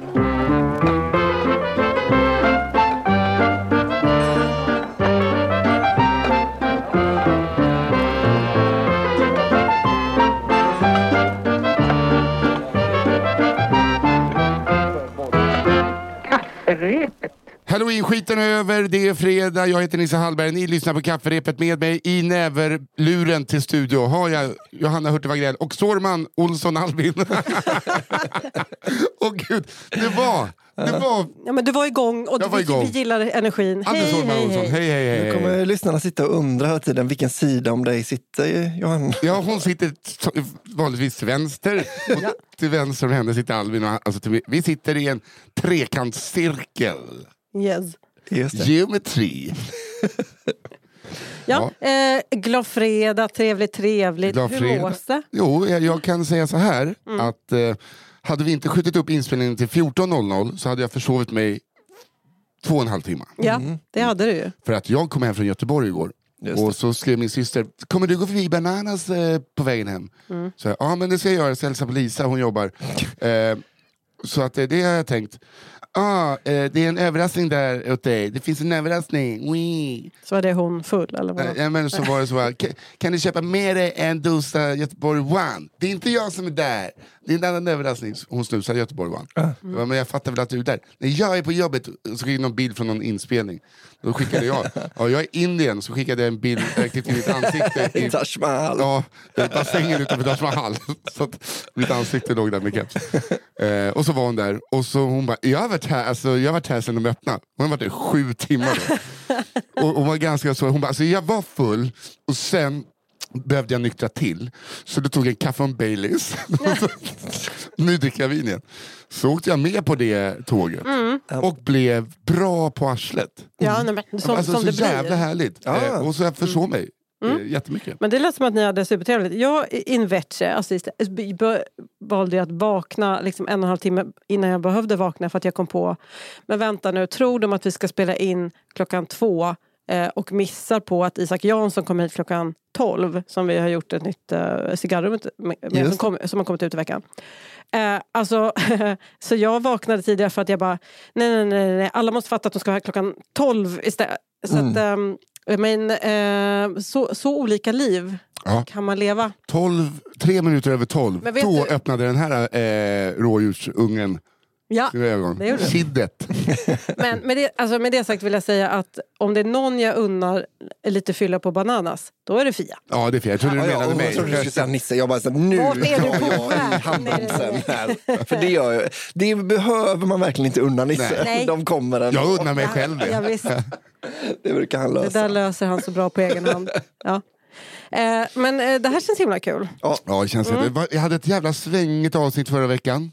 thank you är över, det är fredag, jag heter Nisse Hallberg, ni lyssnar på kafferepet med mig i näverluren till studio har jag Johanna Hurtig Wagrell och Sorman Olsson Albin. Åh gud, det var, det var... Ja, men du var igång och Jag var igång. vi gillar energin. Anders Hej, hej, Olsson, hej. hej hej Nu hej. kommer lyssnarna sitta och undra hela tiden vilken sida om dig sitter Johanna. Ja, hon sitter vanligtvis till vänster och till vänster om henne sitter Albin. Och, alltså, vi sitter i en trekantscirkel. Yes. Geometri. Ja, Eh, glad fredag, trevligt, trevligt. Glad Hur mås det? Jo, jag, jag kan säga så här Mm. att eh, hade vi inte skjutit upp inspelningen till 14.00 så hade jag försovit mig två och en halv timme. Ja, det hade du ju. För att jag kom hem från Göteborg igår. Just det. Och så skrev min syster, kommer du gå förbi Bananas eh, på vägen hem? Mm. Så jag, ja men det ska jag göra, jag ska hälsa på Lisa, hon jobbar. eh, så att eh, det har jag tänkt. Ah, eh, det är en överraskning där åt dig, det finns en överraskning. Wee. Så var det hon full eller vad? Eh, Ja, men så var det så här, "Kan- kan du köpa med dig en dosa Göteborg One? Det är inte jag som är där, det är en annan överraskning. Hon snusade Göteborg One. Jag bara, men jag fattar väl att du är där. Nej, jag är på jobbet. Så skickade någon bild från någon inspelning. Då skickade jag, ja, jag är Indien, så skickade jag en bild direkt till mitt ansikte. I, Taj Mahal. ja, bassängen utanför Taj Mahal. Så att mitt ansikte låg där med keps. Eh, och så var hon där och så hon bara, jag har varit här, alltså, jag har varit här sedan de öppnade. Hon har varit där sju timmar. Då. Och, och var ganska så, hon bara, alltså, jag var full och sen behövde jag nyktra till. Så då tog jag en kaffe och en Baileys. nu dricker jag vin igen. Så åkte jag med på det tåget och blev bra på arslet. Ja, nej, men, som, alltså, som så det jävla blir. Mm. härligt. Ja. Eh, och så jag försov mig eh, jättemycket. Men det lät som att ni hade supertrevligt. Jag in assist, b- b- valde att vakna liksom en och en halv timme innan jag behövde vakna för att jag kom på, men vänta nu, tror de att vi ska spela in klockan två eh, och missar på att Isak Jansson kommer hit klockan 12 som vi har gjort ett nytt eh, cigarrum med, med, som, kom, som har kommit ut i veckan. Eh, alltså, så jag vaknade tidigare för att jag bara, nej, nej, nej, nej alla måste fatta att de ska vara här klockan 12 istället. Så att, ehm, men eh, så, så olika liv Ja. kan man leva. 12, tre minuter över tolv, Men vet då du- öppnade den här eh, rådjursungen Ja, sina ögon. det gjorde men med det, alltså med det sagt vill jag säga att om det är någon jag unnar lite fylla på bananas, då är det Fia. Ja, det är fel. Jag trodde du Ja, menade och mig. jag trodde du skulle säga Nisse. Jag bara, så, här, nu Vart är du tar jag väg? handbromsen här. För det, gör jag. det behöver man verkligen inte unna Nisse. Nej. De kommer ändå. Jag unnar mig själv Ja, det. visst, Det brukar han det lösa. där löser han så bra på egen hand. Ja. Eh, men eh, det här känns himla kul. Ja, det känns Mm. det. jag hade ett jävla svängigt avsnitt förra veckan.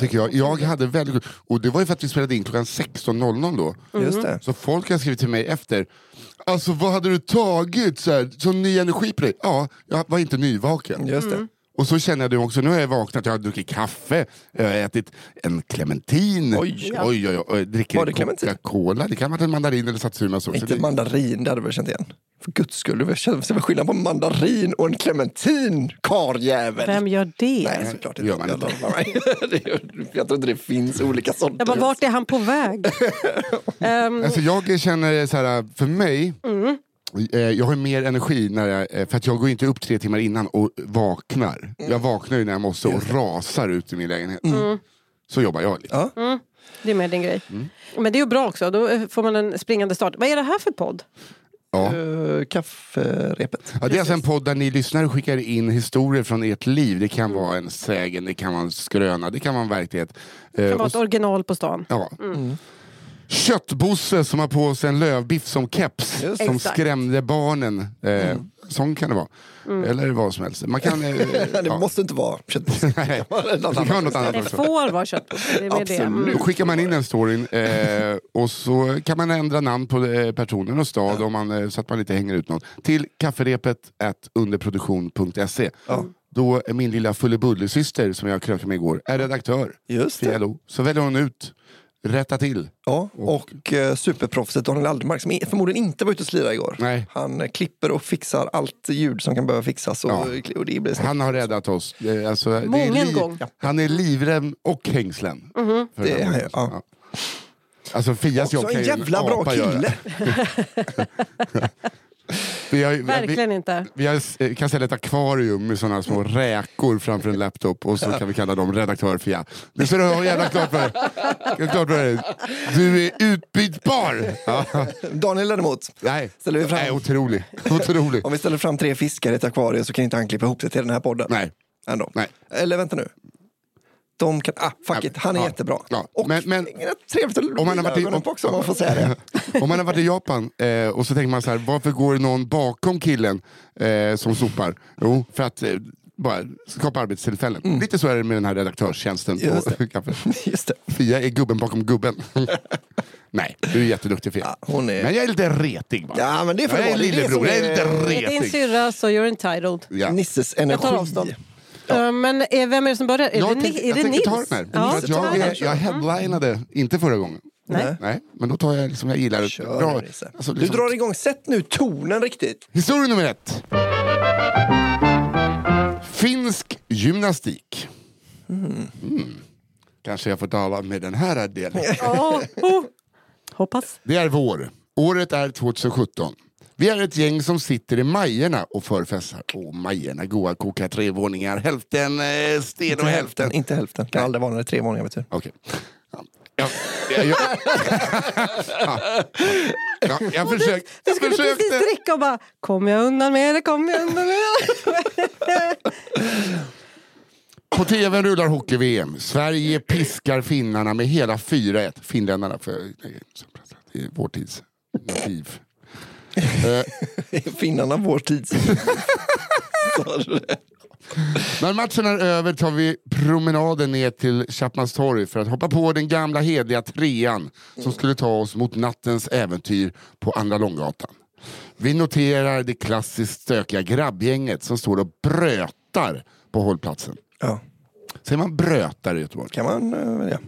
Tycker jag. jag hade väldigt. Och det var ju för att vi spelade in klockan 16.00 då. Just det. Så folk har skrivit till mig efter. Alltså vad hade du tagit? Så här, sån ny energi på dig? Ja, jag var inte nyvaken. Just Mm. Och så känner jag också, nu har jag vaknat, jag har druckit kaffe, jag har ätit en clementin, Oj. oj, oj, oj, dricker Var det clementin? Coca-Cola, det kan ha varit en mandarin eller satsumas också. Inte Det- mandarin, det hade du väl känt igen? För guds skull, du ser väl skillnad på mandarin och en clementin, karljävel? Vem gör det? Nej, såklart det gör man inte. inte. Jag, tror inte det finns olika sorter. Jag bara, vart är han på väg? Ehm, Alltså jag känner så här, för mig, Mm. Eh, jag har mer energi när jag, eh, för att jag går inte upp tre timmar innan och vaknar. Jag vaknar ju när jag måste och rasar ut i min lägenhet. Mm. Så jobbar jag lite. Ja. det är mer din grej. Mm. Men det är ju bra också, då eh, får man en springande start. Vad är det här för podd? Ja. Uh, kafferepet. Ja, det är alltså en podd där ni lyssnare skickar in historier från ert liv. Det kan Mm. vara en sägen, det kan vara en skröna, det kan vara en verklighet. Det kan vara och ett original på stan. Ja. Mm. Köttbosse som har på sig en lövbiff som keps. Just. Som Exakt. skrämde barnen. Eh, Mm. Sån kan det vara. Mm. Eller vad som helst. Man kan... Eh, Det ja. måste inte vara köttbullar. Nej, det kan vara något annat Det också. får vara kött. Det är. Mm. Då skickar man in den storyn eh, och så kan man ändra namn på eh, personen och stad om man, eh, så att man inte hänger ut någon. Till kafferepet at underproduktion.se. Då är min lilla fullebullesyster som jag krökade med igår är redaktör Just för det. LO. Så väljer hon ut rätta till. Ja, och eh, superproffset Daniel Aldermark som förmodligen inte var ute och slira igår. Nej. Han eh, klipper och fixar allt ljud som kan behöva fixas. Och, Ja. och det blir. Han har räddat oss. Eh, Alltså, det är Mången gång. Han är livrem och hängslen. För Det den är- här. ja. Alltså Fias jobb kan en ju jävla bra kille. Vi, har, vi, Verkligen inte. vi har, eh, kan ställa ett akvarium med sådana små räkor framför en laptop och så kan vi kalla dem redaktör Fia. Det ska du ha jävla klart för dig. Klart för dig. Du är utbytbar! Ja. Daniel däremot. Nej, Ställer vi fram. Nej otrolig. otrolig. Om vi ställer fram tre fiskar i ett akvarium så kan inte han klippa ihop det till den här podden. Nej. Ändå. Nej. Eller vänta nu. De kan, ah, fuck it, han är Ja. jättebra. Ja. Och Men- men- trevligt att Om man har varit i- på också om man får säga det. Om man har varit i Japan eh, och så tänker man så här, varför går någon bakom killen eh, som sopar? Jo, för att eh, bara skapa arbetstillfällen. Lite så är det med den här redaktörstjänsten Mm. Just på det. kaffe. Just det. Fia är gubben bakom gubben. Nej, du är jätteduktig Fia. Ja, hon är... Men jag är lite retig bara. Ja, men det jag är vara. Det är det lillebror, jag är lite Det är din retig. syrra så you're entitled. Ja. Nisses Jag tar energi. avstånd. Uh, men är, vem är det som börjar? Är Jag, det, tänk, Ni- är jag det Nils? ta den här. Ja, jag, den. är, jag headlinade, inte förra gången. Nej. Nej, men då tar jag liksom, jag gillar det. Kör Bra. Alltså, Du liksom- drar igång, sätt nu tonen riktigt. Historia nummer ett. Finsk gymnastik. Mm. Kanske jag får tala med den här delen. Ja, oh. Hoppas. Det är vår. Året är 2017. Vi är ett gäng som sitter i Majerna och förfestar. Åh, Majerna, goa koka tre våningar. Hälften eh, sten Inte och hälften. hälften. Inte hälften. Kan aldrig vara när det är tre våningar. Vet du. Okej. Ja. Ja, jag, jag, ja, jag, försökte, Du jag skulle precis försökte. dricka och bara, kom jag undan med det, kom jag undan med det. På tv rullar hockey-VM. Sverige piskar finnarna med hela 4-1. Finländarna, för det är vår tids motiv. Eh, Finnarna vår tid. Sa du det? När matchen är över tar vi promenaden ner till Chapmans torg för att hoppa på den gamla hedliga trean som skulle ta oss mot nattens äventyr på Andra Långgatan. Vi noterar det klassiskt stökiga grabbgänget som står och brötar på hållplatsen. Ja, Säger man brötar i Göteborg? kan man eh, välja.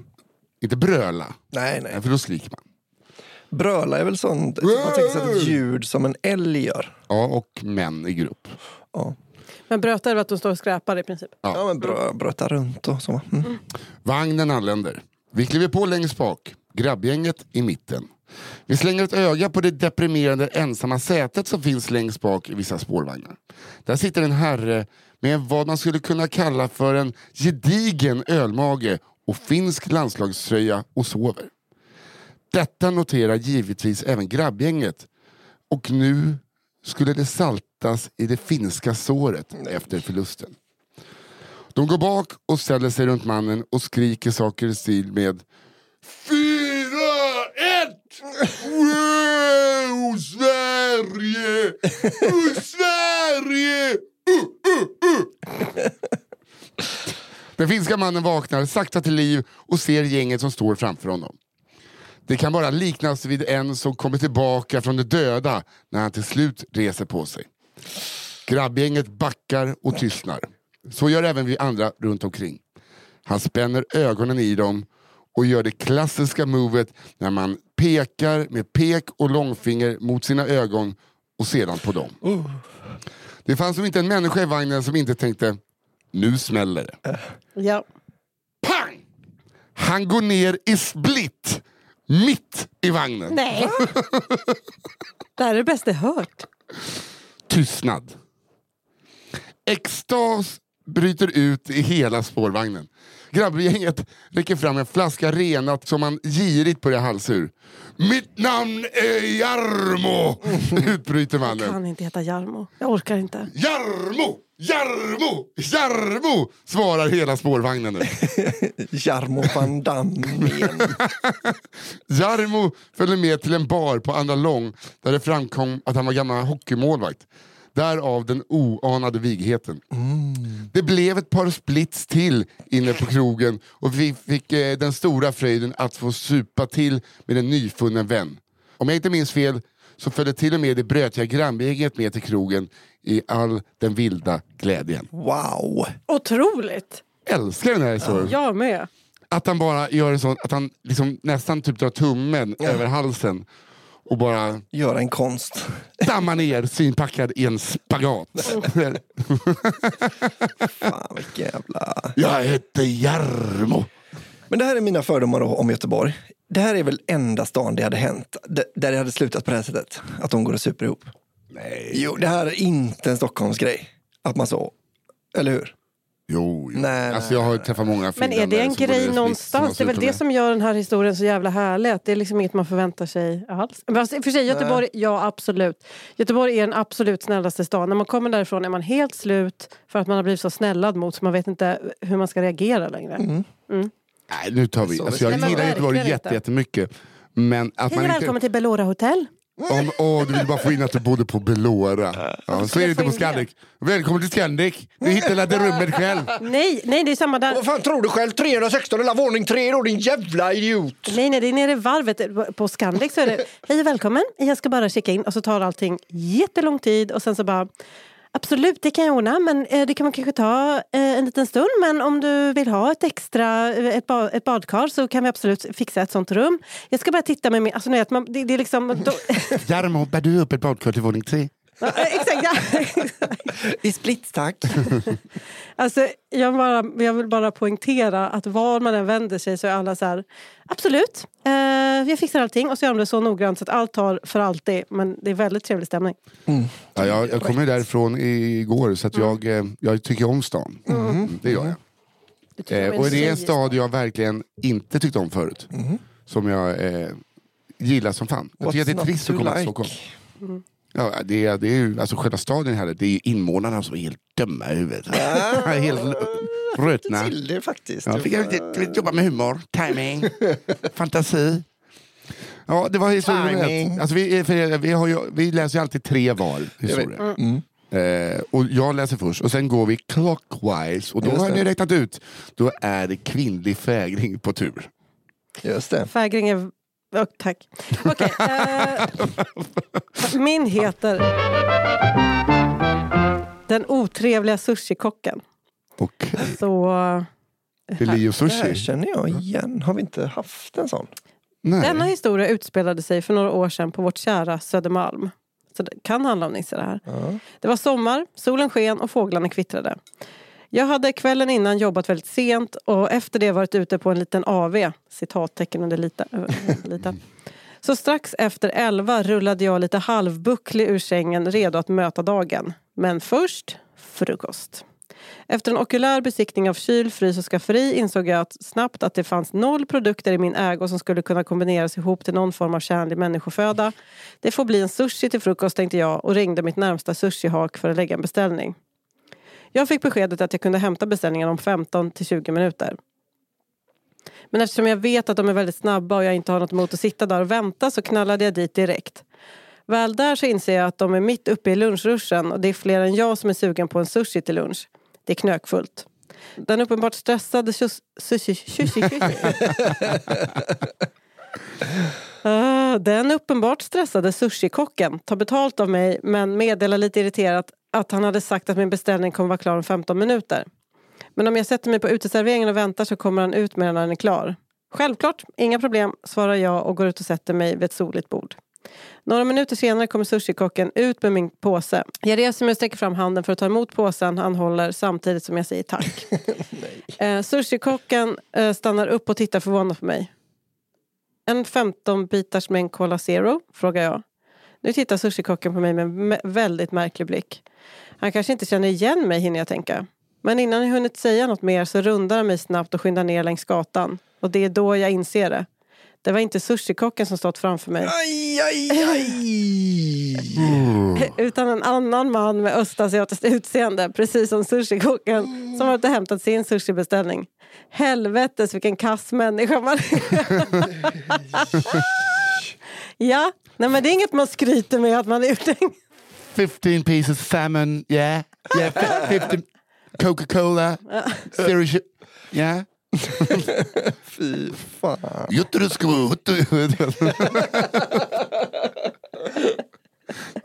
Inte bröla, Nej, nej. för då skriker man. Bröla är väl sånt, man tänker sig ett ljud som en älg gör. Ja, och män i grupp. Ja, Men bröt är att de står och skräpar i princip. ja men brö, bröta runt och så. Mm. Vagnen anländer. Vi kliver på längst bak, grabbgänget i mitten. Vi slänger ett öga på det deprimerande ensamma sätet som finns längst bak i vissa spårvagnar. Där sitter en herre med vad man skulle kunna kalla för en gedigen ölmage och finsk landslagströja och sover. Detta noterar givetvis även grabbgänget och nu skulle det saltas i det finska såret efter förlusten. De går bak och ställer sig runt mannen och skriker saker i stil med Fyra, ett! Wow, Sverige! Uh, Sverige! Uh, uh, uh. Den finska mannen vaknar sakta till liv och ser gänget som står framför honom. Det kan bara liknas vid en som kommer tillbaka från de döda när han till slut reser på sig. Grabbgänget backar och tystnar. Så gör även vi andra runt omkring. Han spänner ögonen i dem och gör det klassiska movet när man pekar med pek och långfinger mot sina ögon och sedan på dem. Det fanns som inte en människa i vagnen som inte tänkte nu smäller det. Ja. Pang! Han går ner i split mitt i vagnen. Nej. det här är det bästa jag hört. Tystnad. Extas bryter ut i hela spårvagnen. Grabbgänget räcker fram en flaska renat som man girigt börjar halsa ur. Mitt namn är Jarmo! Utbryter mannen. Kan inte heta Jarmo. Jag orkar inte. Jarmo! Jarmo! Jarmo! Svarar hela spårvagnen nu. Jarmo van Damme igen. Jarmo följde med till en bar på Andra Lång där det framkom att han var gammal hockeymålvakt. Därav den oanade vigheten. Det blev ett par splits till inne på krogen och vi fick eh, den stora fröjden att få supa till med en nyfunnen vän. Om jag inte minns fel så följde till och med det brötiga granngänget med till krogen i all den vilda glädjen. Wow! Otroligt. Älskar den här historien. Jag med. Att han bara gör en sån, att han liksom nästan typ drar tummen över halsen och bara Göra en konst. dammar ner svinpackad i en spagat. Fan vilken jävla... Jag heter Jarmo. Men det här är mina fördomar då om Göteborg. Det här är väl enda stan det hade hänt där det hade slutat på det här sättet. Att de går och super ihop. Nej. Jo, det här är inte en Stockholmsgrej. Att man så, eller hur? Jo, jo. Nej, alltså jag har träffat många Men är det en grej någonstans? Det är väl det som gör den här historien så jävla härlig. Att det är liksom inget man förväntar sig alls. Men alltså, för sig, Göteborg, ja absolut. Göteborg är den absolut snällaste stan. När man kommer därifrån är man helt slut för att man har blivit så snällad mot så man vet inte hur man ska reagera längre. Nej, nu tar vi. Så Alltså, jag Nej, gillar Göteborg jättemycket. Men att Hej man inte... välkommen till Bellora Hotel. Om, åh, du vill bara få in att du bodde på Belora. Ja, så är det inte på? Scandic. Välkommen till Scandic. Du hittade det rummet själv. Nej, nej det är samma där. Vad fan tror du själv? 316 eller våning 3 då din jävla idiot! Nej, nej, det är nere i varvet. På Scandic så är det hej och välkommen, jag ska bara checka in. Och så tar allting jättelång tid och sen så bara Absolut, det kan jag ordna, men eh, det kan man kanske ta eh, en liten stund. Men om du vill ha ett extra eh, ett, ba ett badkar så kan vi absolut fixa ett sånt rum. Jag ska bara titta med min... Alltså, ni vet, man, det, det är liksom... Då, Jarmo, bär du upp ett badkar till våning tre? Ja, exakt. I splits tack. Alltså, jag, bara, jag vill bara poängtera att var man än vänder sig så är alla så här Absolut, eh, jag fixar allting. Och så gör de det så noggrant så att allt tar för alltid. Men det är väldigt trevlig stämning. Ja, jag, jag kom ju därifrån igår så att jag, eh, jag tycker om stan. Mm, det gör jag. Eh, och det är en stad jag verkligen inte tyckte om förut. Som jag eh, gillar som fan. Jag tycker att det är trist att komma till like? Stockholm. Ja, det, är, det är ju, alltså själva staden här, det är ju invånarna som är helt dumma i huvudet. helt rötna. Till det faktiskt. Ja, fick jag fick jobba med humor, timing, fantasi. Ja, det var historien. Alltså vi, vi, har ju, vi läser ju alltid tre val historia. Mm. Eh, och jag läser först och sen går vi clockwise. Och då Just har det. ni räknat ut, då är det kvinnlig fägring på tur. Just det. Fägring är... Oh, tack. Okej. eh, min heter Den otrevliga sushikocken. Och Så, det är Leo Det här Sushi. känner jag igen. Har vi inte haft en sån? denna Nej. historia utspelade sig för några år sedan på vårt kära Södermalm. Så det kan handla om Nisse det här. Ja. Det var sommar, solen sken och fåglarna kvittrade. Jag hade kvällen innan jobbat väldigt sent och efter det varit ute på en liten AV, citattecken under lite, liten. Så strax efter elva rullade jag lite halvbucklig ur sängen redo att möta dagen. Men först frukost. Efter en okulär besiktning av kyl, frys och skafferi insåg jag att snabbt att det fanns noll produkter i min ägo som skulle kunna kombineras ihop till någon form av tjänlig människoföda. Det får bli en sushi till frukost tänkte jag och ringde mitt närmsta sushihak för att lägga en beställning. Jag fick beskedet att jag kunde hämta beställningen om 15 till 20 minuter. Men eftersom jag vet att de är väldigt snabba och jag inte har något emot att sitta där och vänta så knallade jag dit direkt. Väl där så inser jag att de är mitt uppe i lunchruschen och det är fler än jag som är sugen på en sushi till lunch. Det är knökfullt. Den uppenbart stressade sus- sushi... sushi, sushi. Ah, Den uppenbart stressade sushikocken tar betalt av mig men meddelar lite irriterat att han hade sagt att min beställning kommer vara klar om 15 minuter. Men om jag sätter mig på uteserveringen och väntar så kommer han ut med den när den är klar. Självklart, inga problem, svarar jag och går ut och sätter mig vid ett soligt bord. Några minuter senare kommer sushikocken ut med min påse. Jag reser mig och sträcker fram handen för att ta emot påsen han håller samtidigt som jag säger tack. eh, sushikocken eh, stannar upp och tittar förvånat på mig. En 15-bitars med en Cola Zero? frågar jag. Nu tittar sushikocken på mig med en väldigt märklig blick. Han kanske inte känner igen mig hinner jag tänka. Men innan jag hunnit säga något mer så rundar han mig snabbt och skyndar ner längs gatan. Och det är då jag inser det. Det var inte sushikocken som stått framför mig. Aj, aj, aj! Utan en annan man med östasiatiskt utseende. Precis som sushikocken som varit och hämtat sin sushibeställning. Helvetes vilken kass människa man Ja, nej men det är inget man skryter med att man är uthängd. 15 pieces salmon, yeah. yeah fi- 15 Coca-Cola, shit. Yeah. Fy fan. Jutteruskuvutu.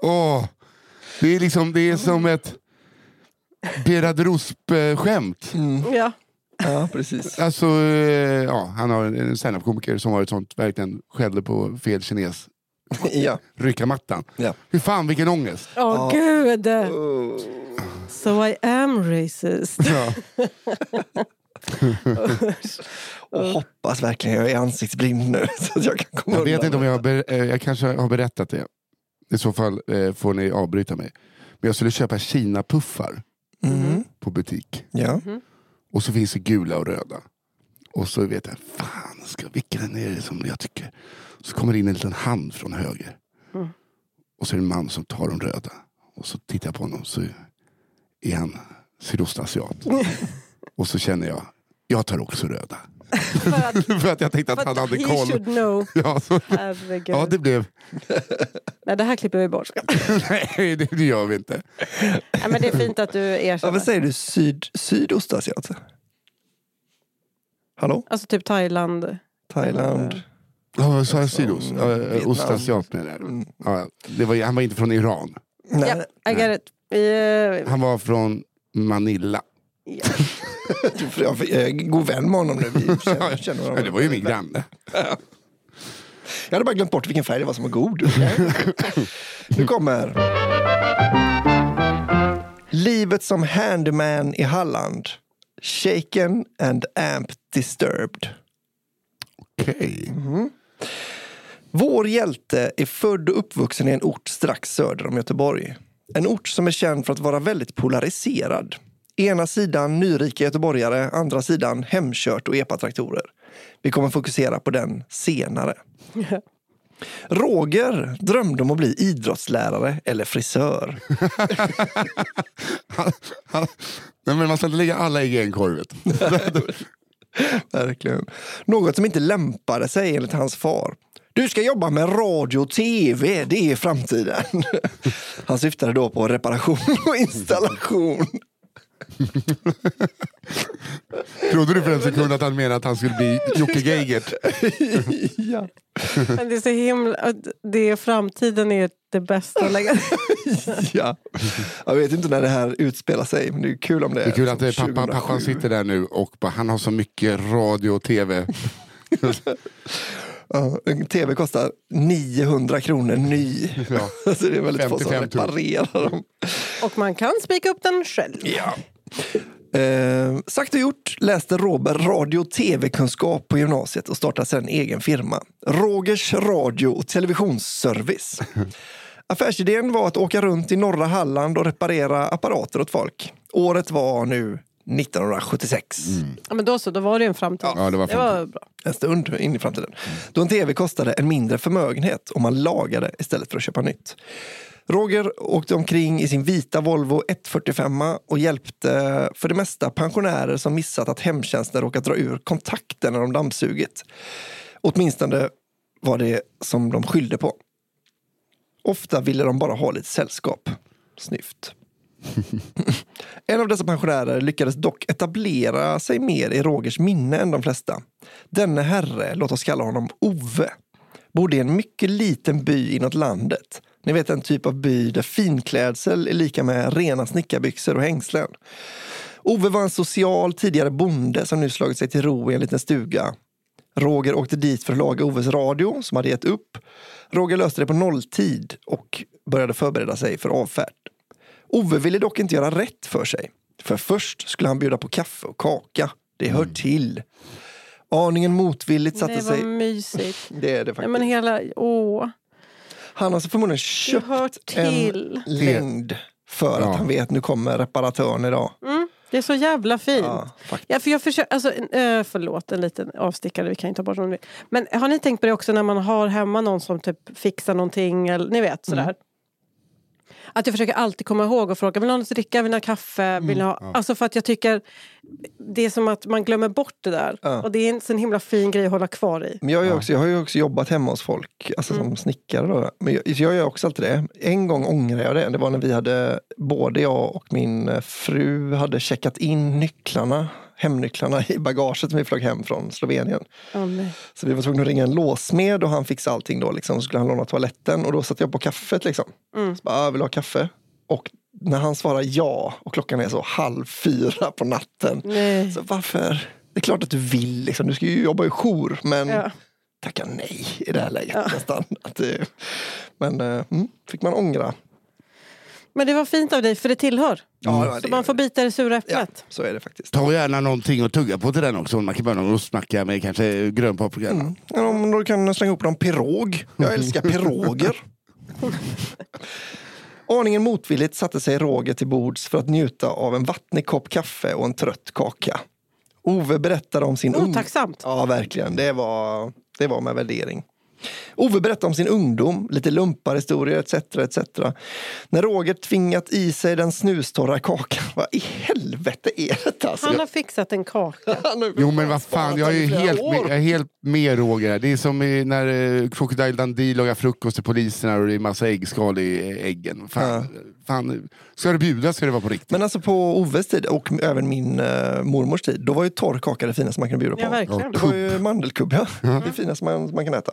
Åh, det är liksom det är som ett Berad Rusp-skämt. Ja. Ja, precis. Alltså, eh, ja, han har en standup-komiker som har ett sånt, verkligen skällde på fel kines. Ja. Rycka mattan. Ja. Hur fan vilken ångest. Åh Ja. gud! Oh. So I am racist. Ja. Och hoppas verkligen jag är ansiktsblind nu så att jag kan komma Jag vet inte om jag, har ber, eh, jag kanske har berättat det. I så fall eh, får ni avbryta mig. Men jag skulle köpa Kina-puffar. Mm. på butik. Ja. Och så finns det gula och röda. Och så vet jag, fan, ska, vilken är det som jag tycker? Så kommer det in en liten hand från höger. Mm. Och så är det en man som tar de röda. Och så tittar jag på honom så är han sydostasiat. och så känner jag, jag tar också röda. För att, För att jag tänkte att han hade he koll. should know. Ja, så, ja, det blev... Nej, det här klipper vi bort. Nej, det, det gör vi inte. Nej, men det är fint att du Ja, erkänner. vad säger du? Syd, sydostasiat? Hallå? Alltså typ Thailand. Thailand? Ja, sa jag? Sydost? Vietnam. Ostasiat menar jag. Mm. Ja, det var, han var inte från Iran. Nej, Ja, I get it. Eh, Han var från Manila. ja. jag är god vän med honom nu. Vi känner, känner varandra. Ja, det var ju min granne. Jag hade bara glömt bort vilken färg det var som var god. nu kommer... Livet som handyman i Halland. Shaken and amp disturbed. Okej. Vår hjälte är född och uppvuxen i en ort strax söder om Göteborg. En ort som är känd för att vara väldigt polariserad. Ena sidan nyrika göteborgare, andra sidan hemkört och epatraktorer. Vi kommer fokusera på den senare. Roger drömde om att bli idrottslärare eller frisör. Han- han- Nej, men man ska inte lägga alla ägg i en korv. Verkligen. Något som inte lämpade sig enligt hans far. Du ska jobba med radio och tv, det är framtiden. Han syftade då på reparation och installation. Trodde du för en sekund att han menade att han skulle bli Jocke Geigert? ja. Men det är så himla... Det är framtiden är det bästa att lägga... ja. Jag vet inte när det här utspelar sig, men det är kul om det Det är kul att det är som pappa, 2007. pappan sitter där nu och bara, han har så mycket radio och tv. Ja, en tv kostar 900 kronor ny. Ja. Så det är väldigt få som 55 000. reparerar dem. Och man kan spika upp den själv. Ja. Eh, sagt och gjort läste Robert radio och tv-kunskap på gymnasiet och startade sedan en egen firma. Rogers radio och televisionsservice. Affärsidén var att åka runt i norra Halland och reparera apparater åt folk. Året var nu 1976. Ja, men då så, då var det en framtid. Ja, det var det var bra. En stund in i framtiden. Då en tv kostade en mindre förmögenhet om man lagade istället för att köpa nytt. Roger åkte omkring i sin vita Volvo 145 och hjälpte för det mesta pensionärer som missat att hemtjänsten råkat dra ur kontakten när de dammsugit. Åtminstone var det som de skyllde på. Ofta ville de bara ha lite sällskap. Snyft. En av dessa pensionärer lyckades dock etablera sig mer i Rogers minne än de flesta. Denne herre, låt oss kalla honom Ove, bodde i en mycket liten by inåt landet. Ni vet en typ av by där finklädsel är lika med rena snickarbyxor och hängslen. Ove var en social tidigare bonde som nu slagit sig till ro i en liten stuga. Roger åkte dit för att laga Oves radio som hade gett upp. Roger löste det på nolltid och började förbereda sig för avfärd. Ove ville dock inte göra rätt för sig. För först skulle han bjuda på kaffe och kaka. Det hör till. Aningen motvilligt satte Det var sig... mysigt. Det är det Ja, faktiskt. men hela... Åh. Han har alltså förmodligen köpt till. en längd för Ja. att han vet nu kommer reparatören idag. Mm, det är så jävla fint. Ja. Ja, för jag försöker, alltså, eh, förlåt, en liten avstickare, vi kan ju ta bort om det. Men har ni tänkt på det också när man har hemma någon som typ fixar någonting, eller ni vet sådär. Att jag försöker alltid komma ihåg och fråga, vill något att dricka, vill ni ha kaffe? Vill ni ha... Alltså för att jag tycker det är som att man glömmer bort det där. Ja. Och det är en sån himla fin grej att hålla kvar i. Men jag, har ju också, jag har ju också jobbat hemma hos folk, alltså Mm. som snickare. Då. Men jag, jag gör också alltid det. En gång ångrar jag det. Det var när vi hade, både jag och min fru hade checkat in nycklarna, hemnycklarna i bagaget som vi flög hem från Slovenien. Nej. Så vi var tvungna att ringa en låsmed och han fixade allting då. Liksom. Så skulle han låna toaletten och då satte jag på kaffet. Liksom. Mm. Så bara, "Ah, vill du ha kaffe? Och när han svarar ja och klockan är så halv fyra på natten. Nej. Så varför? Det är klart att du vill, liksom. du ska ju jobba i jour, men Ja. tacka nej i det här läget nästan. Att men eh, mm, fick man ångra. Men det var fint av dig, för det tillhör. Ja, Så det- man får bita det sura ja, äpplet. så är det faktiskt. Ta gärna någonting att tugga på till den också. Man kan börja någon rostmacka med kanske grön paprika. Mm. Ja, om du kan slänga upp någon pirog. Jag älskar piroger. Aningen motvilligt satte sig Roger till bords för att njuta av en vattnig kopp kaffe och en trött kaka. Ove berättade om sin Otacksamt. Ja, verkligen. Det var, det var med värdering. Ove berättade om sin ungdom, lite lumparhistorier etc. etc. När Roger tvingat i sig den snustorra kakan. Vad i helvete är detta? Alltså, Han har fixat en kaka. Jo men vad fan, jag är ju helt med, jag är helt med Roger. här. Det är som när eh, Crocodile Dundee lagar frukost till poliserna och det är massa äggskal i eh, äggen. Fan, fan, ska det bjudas ska det vara på riktigt. Men alltså på Oves tid och även min uh, mormors tid, då var ju torr kaka det finaste man kunde bjuda på. Ja, verkligen. Det var ju mandelkubb, ja. Det finaste man, man kan äta.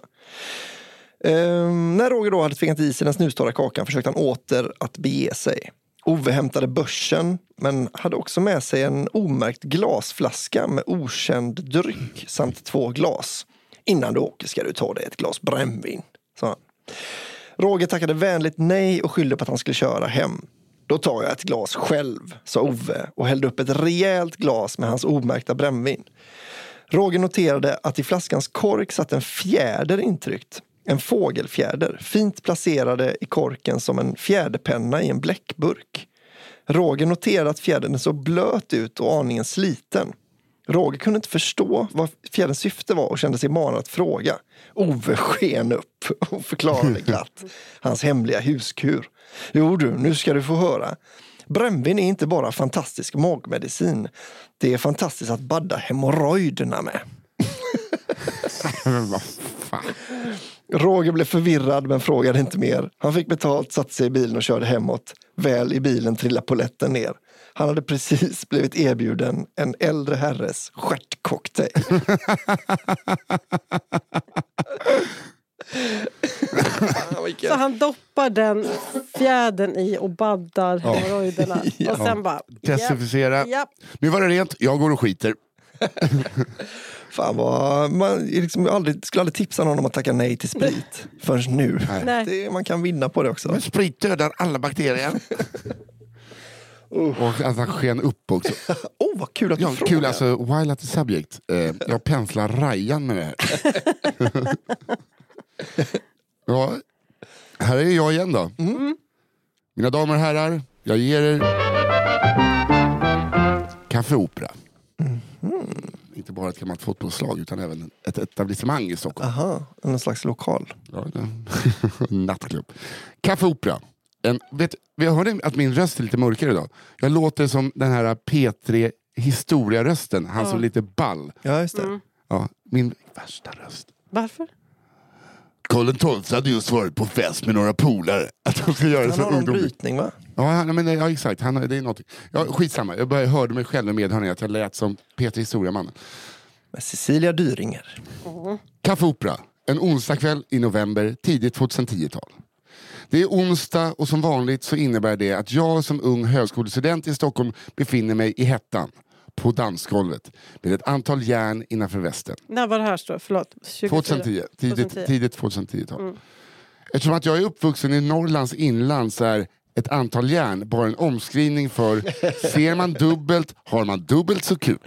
Ehm, när Roger då hade tvingat i sig den snustorra kakan försökte han åter att bege sig. Ove hämtade börsen, men hade också med sig en omärkt glasflaska med okänd dryck samt två glas. Innan du åker ska du ta dig ett glas brännvin, sa han. Roger tackade vänligt nej och skyllde på att han skulle köra hem. Då tar jag ett glas själv, sa Ove och hällde upp ett rejält glas med hans omärkta brännvin. Roger noterade att i flaskans kork satt en fjäder intryckt. En fågelfjäder, fint placerade i korken som en fjäderpenna i en bläckburk. Roger noterade att fjädern såg blöt ut och aningen sliten. Roger kunde inte förstå vad fjäderns syfte var och kände sig manad att fråga. Ove sken upp och förklarade glatt hans hemliga huskur. Jo du, nu ska du få höra. Brännvin är inte bara fantastisk magmedicin. Det är fantastiskt att badda hemorrojderna med. Men vad fan. Roger blev förvirrad men frågade inte mer. Han fick betalt, satte sig i bilen och körde hemåt. Väl i bilen trillade poletten ner. Han hade precis blivit erbjuden en äldre herres stjärtcocktail. Så han doppar den fjädern i och baddar hemorrojderna. Och sen bara... Desinficera. Japp, japp. Nu var det rent, jag går och skiter. Fan vad, man liksom aldrig, skulle aldrig tipsa någon om att tacka nej till sprit förrän nu. Nej. Det, man kan vinna på det också. Men sprit dödar alla bakterier. Och att han sken upp också. Åh, vad kul att du Ja, frågar. kul alltså, while at the subject. Eh, jag penslar Rajan med det här. ja, här är jag igen då. Mina damer och herrar, jag ger er kaffeopera. Inte bara ett gammalt fotbollslag utan även ett etablissemang i Stockholm. Aha, någon slags lokal. Ja, Nattklubb. Kaffeopera. En, vet, vi hörde att min röst är lite mörkare idag. Jag låter som den här P3 historiarösten, han som är lite ball. Ja, just det. Ja, min värsta röst. Varför? Karl XII hade just varit på fest med några polare. Att de ska göra det Han så har någon ungdomligt. brytning va? Ja, han, men, ja, exakt. Han, det är någonting. Ja, skitsamma, jag började, hörde mig själv med medhörning att jag lät som Peter Historiamannen. Med Cecilia Dyringer. Kaffeopera. En onsdagkväll i november, tidigt 2010-tal. Det är onsdag och som vanligt så innebär det att jag som ung högskolestudent i Stockholm befinner mig i hettan, på dansgolvet, med ett antal järn innanför västen. När var det här? Står? Förlåt. 24. 2010, tidigt, 2010. tidigt 2010-tal. Eftersom att jag är uppvuxen i Norrlands inland så är ett antal järn bara en omskrivning för ser man dubbelt har man dubbelt så kul.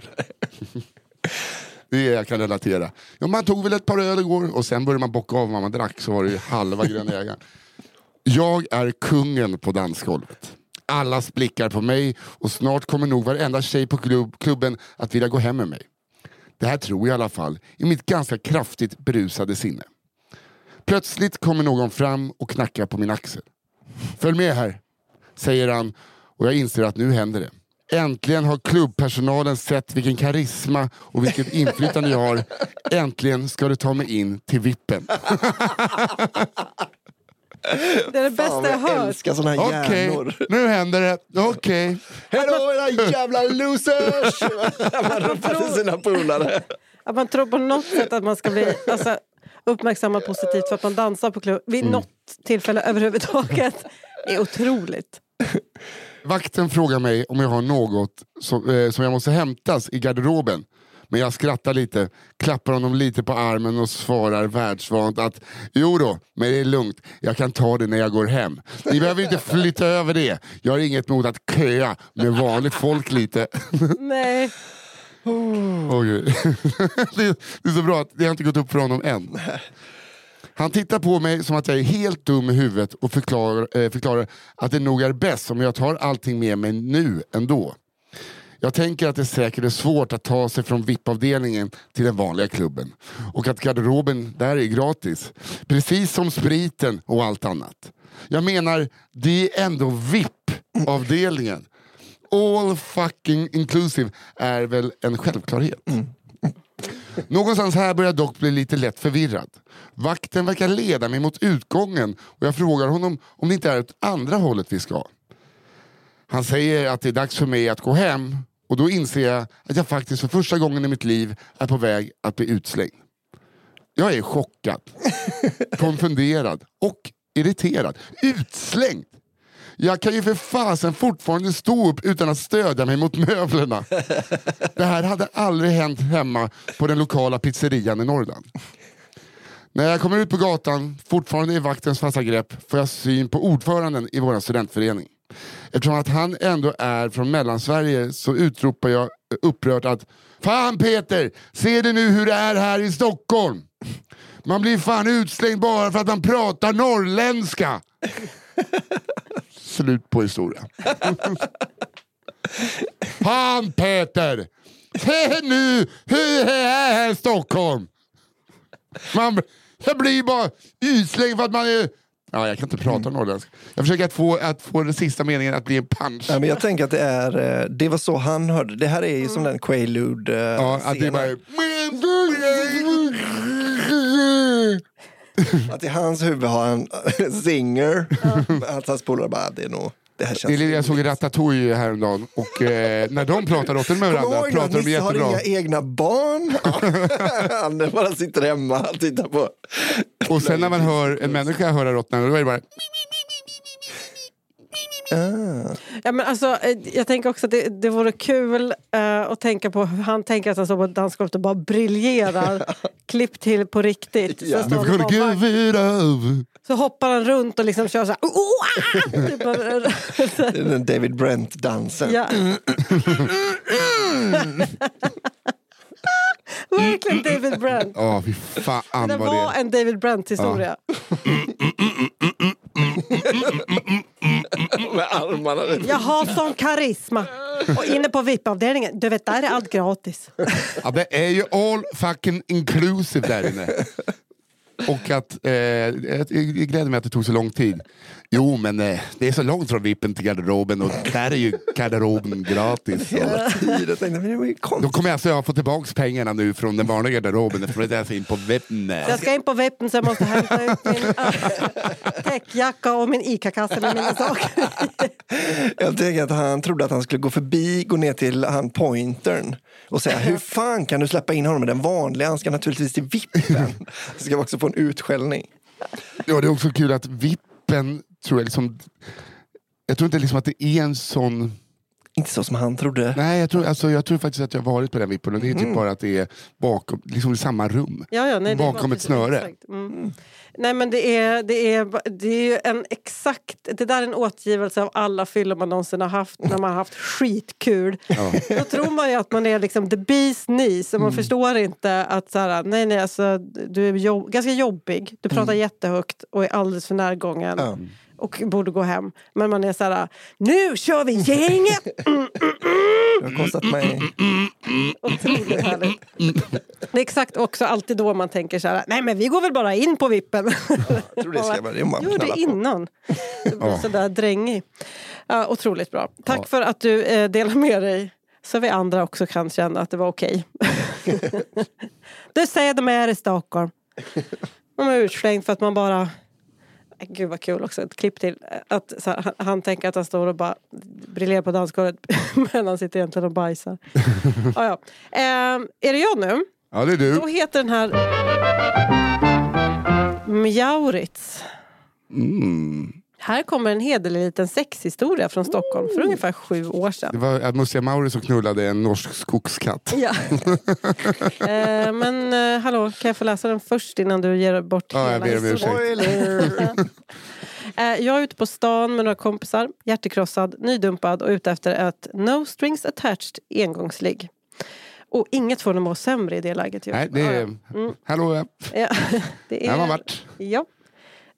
Det är det jag kan relatera. Ja, man tog väl ett par öl igår och sen började man bocka av vad man drack så var det ju halva gröna jägaren. Jag är kungen på dansgolvet. Allas blickar på mig och snart kommer nog varenda tjej på klubb, klubben att vilja gå hem med mig. Det här tror jag i alla fall, i mitt ganska kraftigt berusade sinne. Plötsligt kommer någon fram och knackar på min axel. Följ med här, säger han och jag inser att nu händer det. Äntligen har klubbpersonalen sett vilken karisma och vilket inflytande jag har. Äntligen ska du ta mig in till vippen. Det är det bästa Fan, jag jag hört. älskar såna här Okej, hjärnor. nu händer det. Okej. Hej då era jävla losers! Man ropar till sina polare. Att man tror på något sätt att man ska bli alltså, uppmärksammad positivt för att man dansar på klubb vid något tillfälle överhuvudtaget. är otroligt. Vakten frågar mig om jag har något som, eh, som jag måste hämtas i garderoben. Men jag skrattar lite, klappar honom lite på armen och svarar världsvant att jo då, men det är lugnt, jag kan ta det när jag går hem. Ni behöver inte flytta över det. Jag har inget emot att köa med vanligt folk lite. Nej. Det, är, det är så bra att det har inte gått upp för honom än. Han tittar på mig som att jag är helt dum i huvudet och förklarar, eh, förklarar att det nog är bäst om jag tar allting med mig nu ändå. Jag tänker att det säkert är svårt att ta sig från VIP-avdelningen till den vanliga klubben. Och att garderoben där är gratis. Precis som spriten och allt annat. Jag menar, det är ändå VIP-avdelningen. All fucking inclusive är väl en självklarhet. Någonstans här börjar jag dock bli lite lätt förvirrad. Vakten verkar leda mig mot utgången och jag frågar honom om det inte är åt andra hållet vi ska. Han säger att det är dags för mig att gå hem och då inser jag att jag faktiskt för första gången i mitt liv är på väg att bli utslängd. Jag är chockad, konfunderad och irriterad. Utslängd! Jag kan ju för fasen fortfarande stå upp utan att stödja mig mot möblerna. Det här hade aldrig hänt hemma på den lokala pizzerian i Norrland. När jag kommer ut på gatan, fortfarande i vaktens fasta grepp, får jag syn på ordföranden i vår studentförening. Eftersom att han ändå är från Mellansverige så utropar jag upprört att Fan Peter, ser du nu hur det är här i Stockholm? Man blir fan utslängd bara för att man pratar norrländska. Slut på historia. Fan Peter! Se nu hur det är här i Stockholm! Man, jag blir bara utslängd för att man är... Ja, jag kan inte prata norrländska. Jag försöker att få, att få den sista meningen att bli en punch. Ja, men jag tänker att det är, eh, det var så han hörde. Det här är ju som den Quaalude eh, Ja, att det är bara... Att i hans huvud har han singer. Att hans polare bara, det är nog, det här känns... jag såg Ratatouille häromdagen och eh, när de pratar åt med varandra ihåg pratar de Nisse har jättebra. inga egna barn. han bara sitter hemma och tittar på. Och sen när man hör en människa höra råttorna, då är det bara... Ja, men alltså, eh, jag tänker också att det, det vore kul eh, att tänka på hur han tänker att han står på dansgolvet och bara briljerar. Klipp till på riktigt. Så, Ja. gonna bara- så hoppar han runt och liksom kör så här... Oh, oh, ah! Typ den David Brent-dansen. ja. Verkligen David Brent. Ja, fy fan Det var det en David Brent-historia. Med armarna. Jag har sån karisma. Och inne på VIP-avdelningen, du vet där är allt gratis. Ja, det är ju all fucking inclusive där inne. Och att, eh, jag jag gläder mig att det tog så lång tid. Jo, men eh, det är så långt från vippen till garderoben och där är ju garderoben gratis. Hela tiden. Jag tänkte, men det var ju Då konstigt. kommer jag alltså att få tillbaka pengarna nu från den vanliga garderoben eftersom det är så in på vippen. Jag ska in på vippen så jag måste hämta ut min äh, täckjacka och min ICA-kasse med mina saker. Jag tänker att han trodde att han skulle gå förbi, gå ner till han pointern och säga hur fan kan du släppa in honom med den vanliga? Han ska naturligtvis till vippen. Så ska också få en utskällning. Ja, det är också kul att vippen tror jag liksom... Jag tror inte liksom att det är en sån... Inte så som han trodde. Nej, jag tror, alltså, jag tror faktiskt att jag har varit på den vippen och det är typ bara att det är bakom, liksom i samma rum. Ja, ja, nej, Bakom ett snöre. Mm. Nej men det är, det, är, det är ju en exakt, det där är en återgivelse av alla fyllor man någonsin har haft när man har haft skitkul. Ja. Då tror man ju att man är liksom the bee's knees och man förstår inte att så här, nej nej alltså, du är jobb, ganska jobbig, du pratar jättehögt och är alldeles för närgången. Ja. Och borde gå hem. Men man är så här, nu kör vi gänget! Det har kostat mig... Otroligt härligt. Det är exakt också alltid då man tänker så här, nej men vi går väl bara in på vippen. Jag tror det ska vara det. att Jo, det innan. Det blir Ja. sådär drängig. Ja, otroligt bra. Tack Ja. för att du eh, delar med dig. Så vi andra också kan känna att det var okej. du säger de är i Stockholm. De är utslängd för att man bara... Gud vad kul också, ett klipp till. Att, så här, han, tänker att han står och bara briljerar på dansgolvet men han sitter egentligen och bajsar. ja, ja. Eh, är det jag nu? Ja, det är du. Då heter den här Mjauritz. Mm. Här kommer en hederlig liten sexhistoria från Stockholm för ungefär sju år Det sedan. var att Musse Mauri som knullade en norsk skogskatt. Ja. eh, men eh, hallå, kan jag få läsa den först innan du ger bort Ja, jag hela ber om historien? Eh, Jag är ute på stan med några kompisar, hjärtekrossad, nydumpad och ute efter ett no strings attached engångsligg. Och inget får dem att må sämre i det läget. Ju. Nej, det är... Mm. Hallå, ja. Det Här har man är... varit. Ja,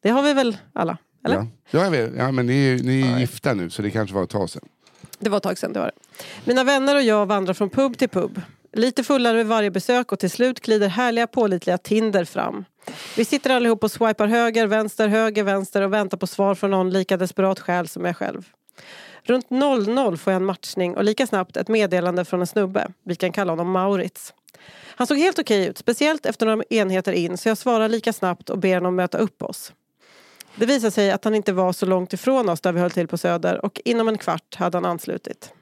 det har vi väl alla? Eller? Ja. Ja, jag vet. ja, men ni ni är gifta nu så det kanske var ett tag sedan. Det var ett tag sedan. Det var det. Mina vänner och jag vandrar från pub till pub. Lite fullare vid varje besök och till slut glider härliga pålitliga Tinder fram. Vi sitter allihop och swipar höger, vänster, höger, vänster och väntar på svar från någon lika desperat själ som jag själv. Runt 00 får jag en matchning och lika snabbt ett meddelande från en snubbe. Vi kan kalla honom Maurits. Han såg helt okej ut, speciellt efter några enheter in så jag svarar lika snabbt och ber honom möta upp oss. Det visar sig att han inte var så långt ifrån oss där vi höll till på Söder och inom en kvart hade han anslutit.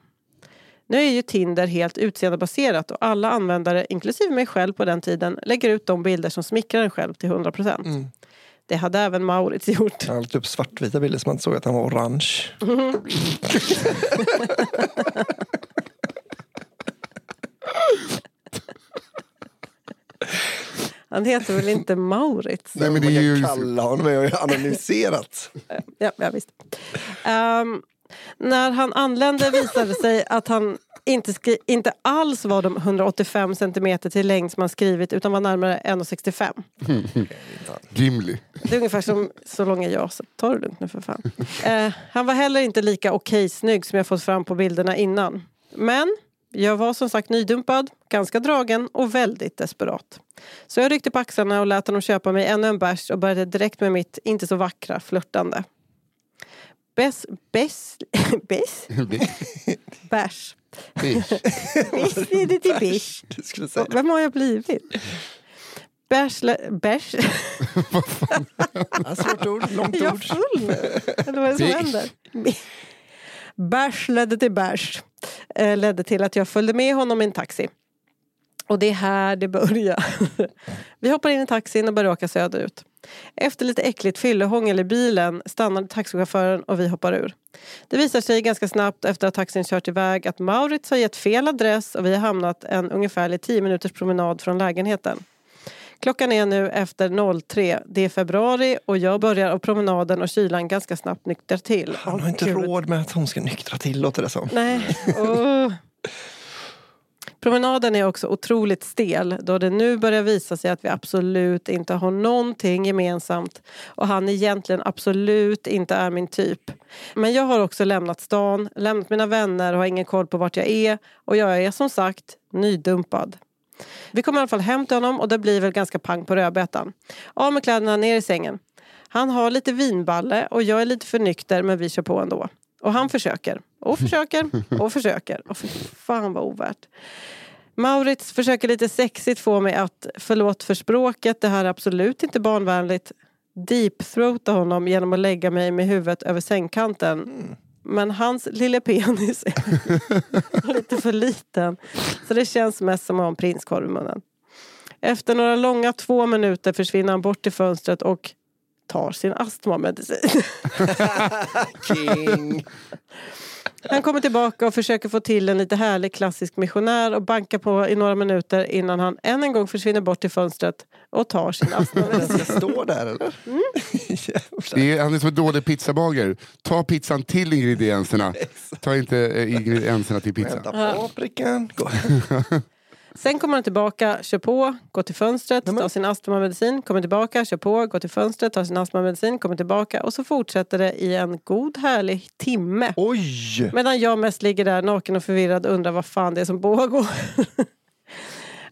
Nu är ju Tinder helt utseendebaserat och alla användare, inklusive mig själv på den tiden, lägger ut de bilder som smickrar en själv till 100%. Mm. Det hade även Maurits gjort. Han hade upp svartvita bilder som man inte såg att han var orange. Han heter väl inte Maurits? Nej, men det är ju... kalla honom, jag har ju anonymiserat. Ja, ja visst. Ehm, när han anlände visade det sig att han inte, skri- inte alls var de 185 centimeter till längd som han skrivit utan var närmare 1,65. Gimli. Det är ungefär som så lång är jag, så ta det lugnt nu för fan. Eh, han var heller inte lika okej snygg som jag fått fram på bilderna innan. Men jag var som sagt nydumpad, ganska dragen och väldigt desperat. Så jag ryckte på axlarna och lät honom köpa mig ännu en bärs och började direkt med mitt inte så vackra flörtande. Bärs... Bärs... Bärs? Bärs. Bärs leder till det. Vem har jag blivit? Bärs... Bärs... Svårt ord, långt Är jag ord. full nu? Eller vad är det som Det- händer? Bärs ledde till bärs. Eh, ledde till att jag följde med honom i en taxi. Och det är här det börjar. Vi hoppar in i taxin och börjar åka söderut. Efter lite äckligt fyllehångel i bilen stannade taxichauffören och vi hoppar ur. Det visar sig ganska snabbt efter att taxin kört iväg att Maurits har gett fel adress och vi har hamnat en ungefärlig 10 minuters promenad från lägenheten. Klockan är nu efter 03. Det är februari och jag börjar av promenaden och kylan ganska snabbt nyktrar till. Han har inte Gud. råd med att hon ska nyktra till, låter det som. Nej. Åh. Promenaden är också otroligt stel då det nu börjar visa sig att vi absolut inte har någonting gemensamt och han egentligen absolut inte är min typ. Men jag har också lämnat stan, lämnat mina vänner och har ingen koll på vart jag är och jag är som sagt nydumpad. Vi kommer i alla fall hem till honom och det blir väl ganska pang på rödbetan. Av med kläderna, ner i sängen. Han har lite vinballe och jag är lite för nykter men vi kör på ändå. Och han försöker. Och försöker. Och försöker. Och för fan vad ovärt. Maurits försöker lite sexigt få mig att, förlåt för språket, det här är absolut inte barnvänligt, deepthroata honom genom att lägga mig med huvudet över sängkanten. Men hans lilla penis är lite för liten. Så det känns mest som att ha en prinskorv i munnen. Efter några långa två minuter försvinner han bort till fönstret och tar sin astmamedicin. King. Han kommer tillbaka och försöker få till en lite härlig klassisk missionär och bankar på i några minuter innan han än en gång försvinner bort till fönstret och tar sin Den astmamedicin. ska stå där eller? Mm. Det är, han är som en dålig pizzabagare. Ta pizzan till ingredienserna. Ta inte eh, ingredienserna till pizzan. Vänta paprikan. Sen kommer han tillbaka, kör på, går till fönstret, Nej, men- tar sin astmamedicin, kommer tillbaka, kör på, går till fönstret, tar sin astmamedicin, kommer tillbaka och så fortsätter det i en god härlig timme. Oj! Medan jag mest ligger där naken och förvirrad och undrar vad fan det är som pågår.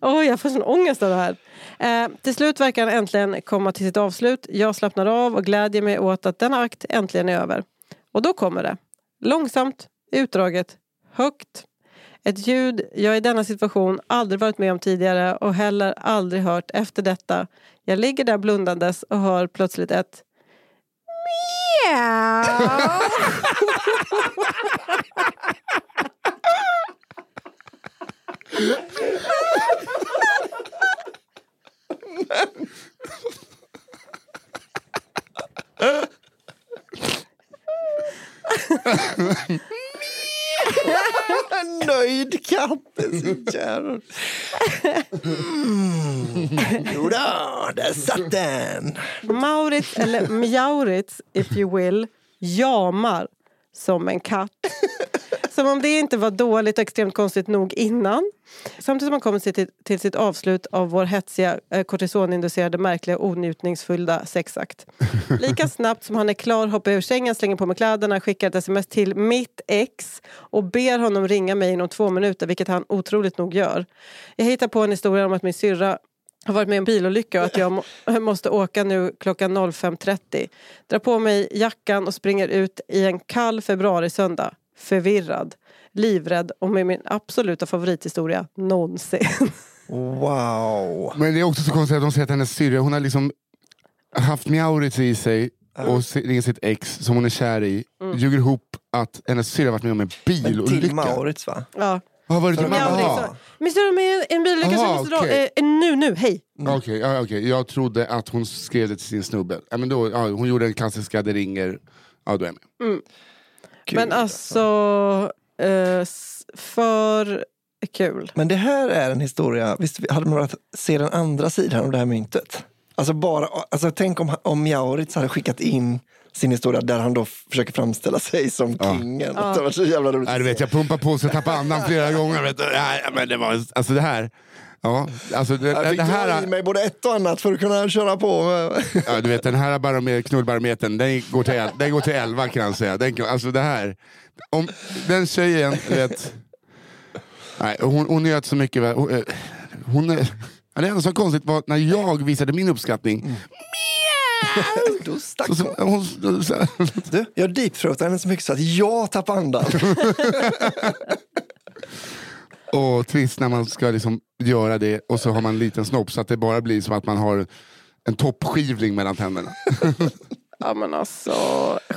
Oj, jag får sån ångest av det här. Eh, till slut verkar han äntligen komma till sitt avslut. Jag slappnar av och glädjer mig åt att denna akt äntligen är över. Och då kommer det. Långsamt, utdraget, högt. Ett ljud jag i denna situation aldrig varit med om tidigare och heller aldrig hört efter detta. Jag ligger där blundandes och hör plötsligt ett Miau. Nöjd katt. Det är så jävla... Mm. Jodå, där satt den. Maurits, eller Mjaurits if you will, jamar som en katt. Som om det inte var dåligt och extremt konstigt nog innan. Samtidigt som han kommer till, till sitt avslut av vår hetsiga, eh, kortisoninducerade, märkliga, onjutningsfyllda sexakt. Lika snabbt som han är klar hoppar jag ur sängen, slänger på mig kläderna, skickar ett sms till mitt ex och ber honom ringa mig inom två minuter, vilket han otroligt nog gör. Jag hittar på en historia om att min syrra har varit med i en bilolycka och att jag må, måste åka nu klockan 05.30. Drar på mig jackan och springer ut i en kall februarisöndag. Förvirrad, livrädd och med min absoluta favorithistoria någonsin. Wow. Men det är också så konstigt att de säger att hennes syrra, hon har liksom haft Mjaurits i sig och ringer sitt ex som hon är kär i. Ljuger ihop att hennes syrra varit med om en Men till bilolycka. Maurits va? Ja. Har varit För med att- mamma? Ja, Jaha. liksom. Min syrra med en bilolycka så måste dra. okej. Eh, nu, nu, hej! Okej, ja, okej. jag trodde att hon skrev det till sin snubbe. Ja, men då, ja, hon gjorde den klassiska, det ringer, ja då är jag med. Gud, Men alltså, eh, för kul. Men det här är en historia, visst hade man velat se den andra sidan av det här myntet? Alltså bara, alltså tänk om, om Mjaurits hade skickat in sin historia där han då försöker framställa sig som kingen. Det var så jävla roligt. Nej, du vet, jag pumpar på så jag tappar andan flera gånger. Vet du. Nej, men det var, alltså det här, ja, alltså det, Jag fick i här, mig både ett och annat för att kunna köra på. med- ja, du vet, den här baromet, knullbarometern, den går till, el- den går till 11 kan jag säga. Den, alltså det här, om den tjejen, vet, nej, hon, hon njöt så mycket. Hon, eh, hon, det enda som var konstigt var när jag visade min uppskattning, Då stack så, så, hon. hon, så, Du, jag deepthroatade henne så mycket så att jag tappade andan. Och trist när man ska liksom göra det och så har man en liten snopp så att det bara blir som att man har en toppskivling mellan tänderna. Ja men alltså,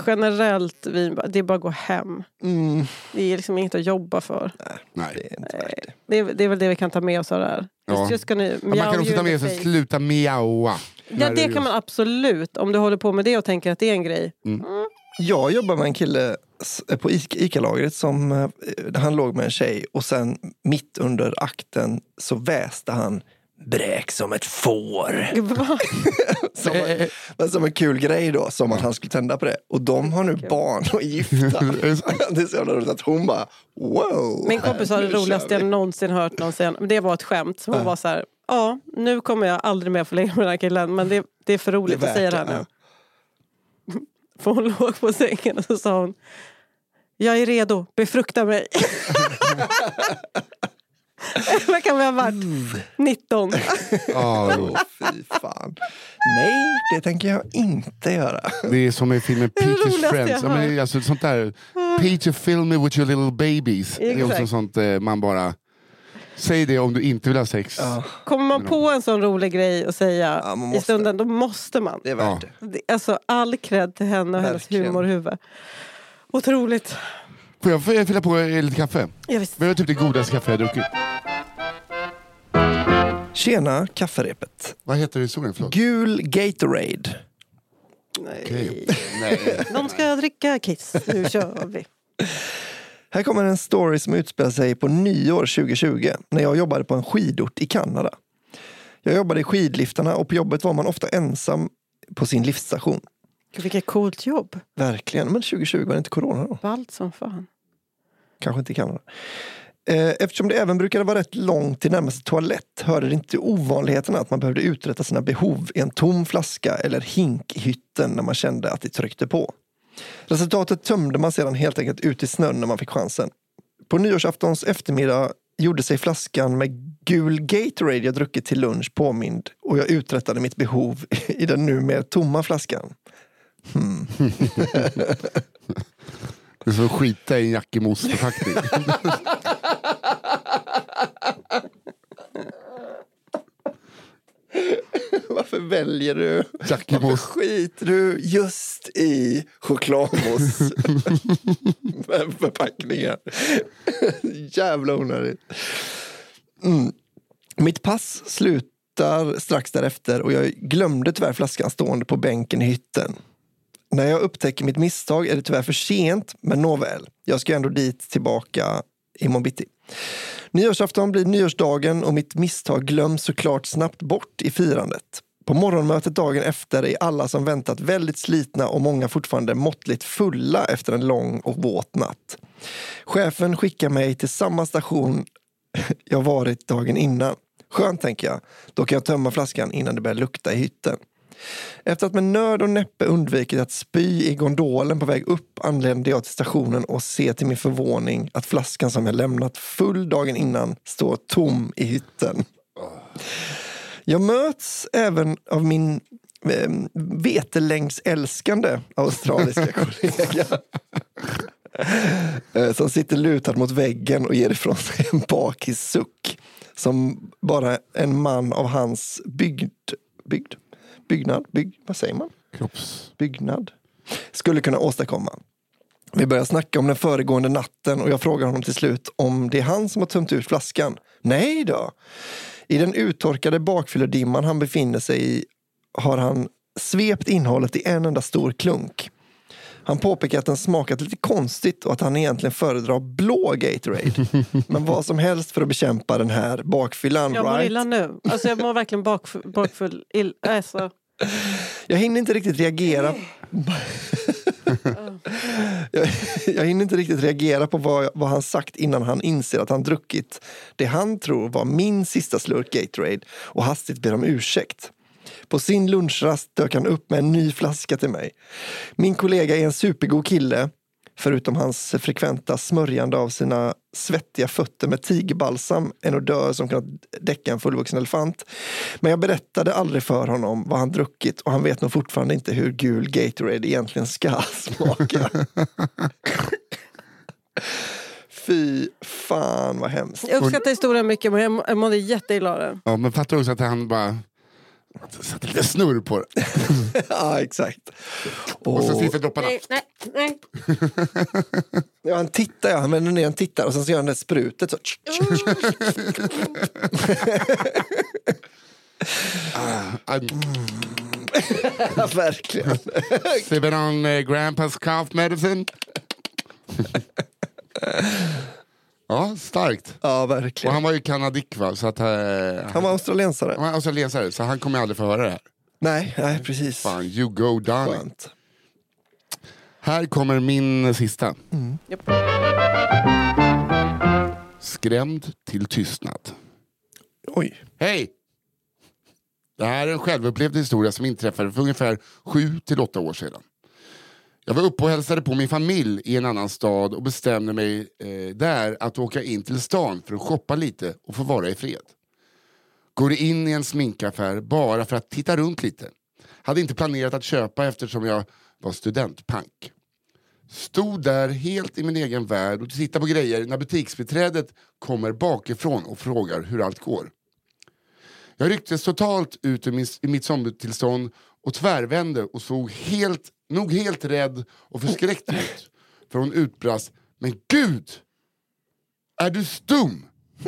generellt, vi, det är bara att gå hem. Mm. Det är liksom inget att jobba för. Det Nej. är inte värt det. Det är, det är väl det vi kan ta med oss av det här. Ja. Just, just gonna Ja, man kan också ta med sig sluta miaua. Ja det kan man absolut. Om du håller på med det och tänker att det är en grej. Jag jobbar med en kille på Ica- Ica-lagret som eh, han låg med en tjej och sen mitt under akten så väste han bräk som ett får. Som en, men som en kul grej då, som att han skulle tända på det. Och de har nu barn och är gifta. det är så jävla roligt att hon bara wow. Min kompis sa det roligaste jag någonsin hört någon säga. Det var ett skämt. Hon var så här, ja nu kommer jag aldrig mer få ligga med den här killen. Men det, det är för roligt Det är att säga det här nu. För hon låg på sängen och så sa hon Jag är redo, befrukta mig. Vad kan vi ha varit? 19. Ja, Åh, fy fan. Nej, det tänker jag inte göra. det är som i filmen roligaste Friends. jag Ja, men, alltså, sånt där. Peter fill me with your little babies. Det är också Exakt. sånt eh, man bara... Säg det om du inte vill ha sex. Ja, Kommer man på en sån rolig grej att säga Ja, man i måste. stunden, då måste man. det är värt det. Det- Alltså all cred till henne och hennes Verkligen. humorhuvud. Otroligt. Får jag, får jag fylla på eh, lite kaffe? Ja, visst. Det var typ det godaste kaffe jag har druckit. Tjena, kafferepet. Vad heter historien? Förlåt. Gul Gatorade. Nej. Okej. Nej. De ska dricka Kiss. Nu kör vi. Här kommer en story som utspelar sig på nyår 2020 när jag jobbade på en skidort i Kanada. Jag jobbade i skidliftarna och på jobbet var man ofta ensam på sin liftstation. Gud, vilket coolt jobb. Verkligen, men 2020 var det inte corona då? Ballt som fan. Kanske inte i Kanada. Eh, Eftersom det även brukade vara rätt långt till närmaste toalett hörde det inte till ovanligheterna att man behövde uträtta sina behov i en tom flaska eller hink i hytten när man kände att det tryckte på. Resultatet tömde man sedan helt enkelt ut i snön när man fick chansen. På nyårsaftons eftermiddag gjorde sig flaskan med gul Gatorade jag druckit till lunch påmind och jag uträttade mitt behov i den numera tomma flaskan. Det är som att skita i en Jackie Moss-förpackning. Varför väljer du? Varför skiter du just i chokladmousse med förpackningar? Jävla onödigt. Mm. Mitt pass slutar strax därefter och jag glömde tyvärr flaskan stående på bänken i hytten. När jag upptäcker mitt misstag är det tyvärr för sent, men nåväl. Jag ska ändå dit tillbaka imorgon bitti. Nyårsafton blir nyårsdagen och mitt misstag glöms såklart snabbt bort i firandet. På morgonmötet dagen efter är alla som väntat väldigt slitna och många fortfarande måttligt fulla efter en lång och våt natt. Chefen skickar mig till samma station jag varit dagen innan. Skönt, tänker jag. Då kan jag tömma flaskan innan det börjar lukta i hytten. Efter att med nöd och näppe undvikit att spy i gondolen på väg upp anlände jag till stationen och ser till min förvåning att flaskan som jag lämnat full dagen innan står tom i hytten. Jag möts även av min eh, vetelängdsälskande australiska kollega. Som sitter lutad mot väggen och ger ifrån sig en bakissuck. Som bara en man av hans bygd, bygd, byggnad, bygg, vad säger man? Kropps... Byggnad. Skulle kunna åstadkomma. Vi börjar snacka om den föregående natten och jag frågar honom till slut om det är han som har tömt ut flaskan. Nej då. I den uttorkade bakfylledimman han befinner sig i har han svept innehållet i en enda stor klunk. Han påpekar att den smakat lite konstigt och att han egentligen föredrar blå Gatorade. Men vad som helst för att bekämpa den här bakfyllan. Jag mår right? illa nu. Alltså jag mår verkligen bakfull. bakfull ill, alltså. Jag hinner inte riktigt reagera. jag, jag hinner inte riktigt reagera på vad, vad han sagt innan han inser att han druckit det han tror var min sista slurk Gatorade och hastigt ber om ursäkt. På sin lunchrast dök han upp med en ny flaska till mig. Min kollega är en supergod kille förutom hans frekventa smörjande av sina svettiga fötter med tigerbalsam, en odör som kunnat däcka en fullvuxen elefant. Men jag berättade aldrig för honom vad han druckit och han vet nog fortfarande inte hur gul Gatorade egentligen ska smaka. Fy fan vad hemskt. Jag uppskattar historien mycket men jag må- jag mådde jätteilla av den. Ja, men fattar också att han bara satte lite snurr på det. ja, exakt. Och så Och, sista dropparna. Nej, nej, nej. ja, han tittar, ja, han vänder ner en tittar och sen så gör han det sprutet så. Ah, verkligen. Sipping on uh, grandpa's cough medicine. Ja, starkt. Ja, Och verkligen. han var ju kanadick va? Så att, uh, Han var australiensare. han var australiensare, så han kommer aldrig få höra det här. Nej, nej precis. Fan, you go. Skönt. Här kommer min sista. Japp. Skrämd till tystnad. Oj. Hej! Det här är en självupplevd historia som inträffade för ungefär sju till åtta år sedan. Jag var uppe och hälsade på min familj i en annan stad och bestämde mig eh, där att åka in till stan för att shoppa lite och få vara i fred. Går in i en sminkaffär bara för att titta runt lite. Hade inte planerat att köpa eftersom jag var studentpank. Stod där helt i min egen värld och tittade på grejer när butiksbiträdet kommer bakifrån och frågar hur allt går. Jag rycktes totalt ut ur min, mitt zombie-tillstånd och tvärvände och såg helt, nog helt rädd och förskräckt ut. För hon utbrast, men gud! Är du stum?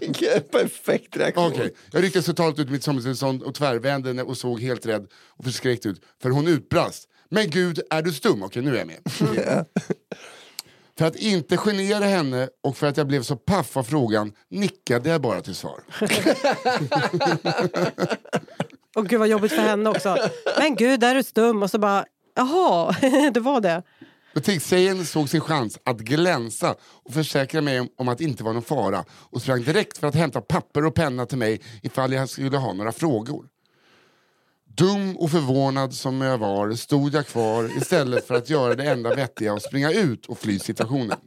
Vilken perfekt reaktion. Okej, jag rycktes totalt ut mitt zombie-tillstånd och tvärvände och såg helt rädd och förskräckt ut. För hon utbrast, men gud, är du stum? Okej, nu är jag med. För att inte genera henne och för att jag blev så paff av frågan nickade jag bara till svar. Och gud vad jobbigt för henne också. Men gud, där är du stum. Och så bara, jaha, det var det. Butikstjejen såg sin chans att glänsa och försäkra mig om, om att det inte var någon fara och sprang direkt för att hämta papper och penna till mig ifall jag skulle ha några frågor. Dum och förvånad som jag var stod jag kvar istället för att göra det enda vettiga och springa ut och fly situationen.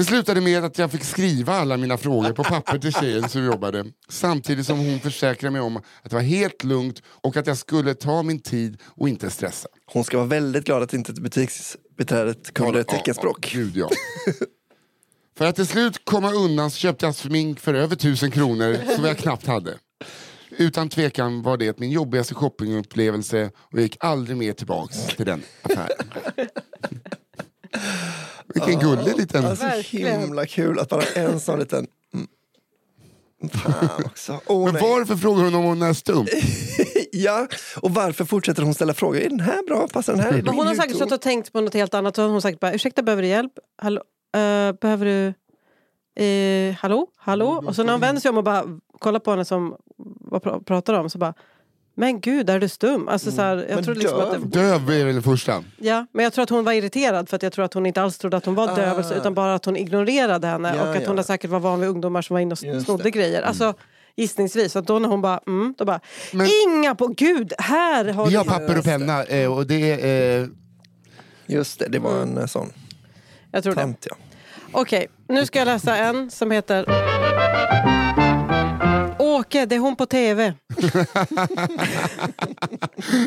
Det slutade med att jag fick skriva alla mina frågor på papper till tjejen som jobbade samtidigt som hon försäkrade mig om att det var helt lugnt och att jag skulle ta min tid och inte stressa. Hon ska vara väldigt glad att inte butiksbiträdet kunde Ja, teckenspråk. Ja, ja. för att till slut komma undan så köpte jag smink för över tusen kronor som jag knappt hade. Utan tvekan var det min jobbigaste shoppingupplevelse och jag gick aldrig mer tillbaks till den affären. Vilken gullig liten... Alltså Verkligen. himla kul att bara en sån liten... Mm. Fan också. Åh, Men nej. varför frågar hon om hon är stum? ja, och varför fortsätter hon ställa frågor? Är den här bra? Passar den här? Men hon har säkert stått och tänkt på något helt annat. Så har hon sagt bara, ursäkta behöver du hjälp? Hallå? Eh, behöver du... Eh, hallå? Hallå? Och så när hon vänder sig om och bara kollar på henne som vad pra- pratar om så bara men gud, är du stum? Alltså, så här, jag Men tror liksom att det, döv? Döv är väl det första. ja, men jag tror att hon var irriterad för att jag tror att hon inte alls trodde att hon var döv Ah. utan bara att hon ignorerade henne Ja, och att hon ja. där säkert var van vid ungdomar som var inne och Just snodde det. grejer. Alltså, gissningsvis. Så att då när hon bara, mm, då bara Men- inga på gud, här har Vi du... har papper och penna eh, och det är... Eh, Just det, det var Mm. en eh, sån Jag tror det. tant ja. Okej, nu ska jag läsa en som heter Åke, det är hon på tv.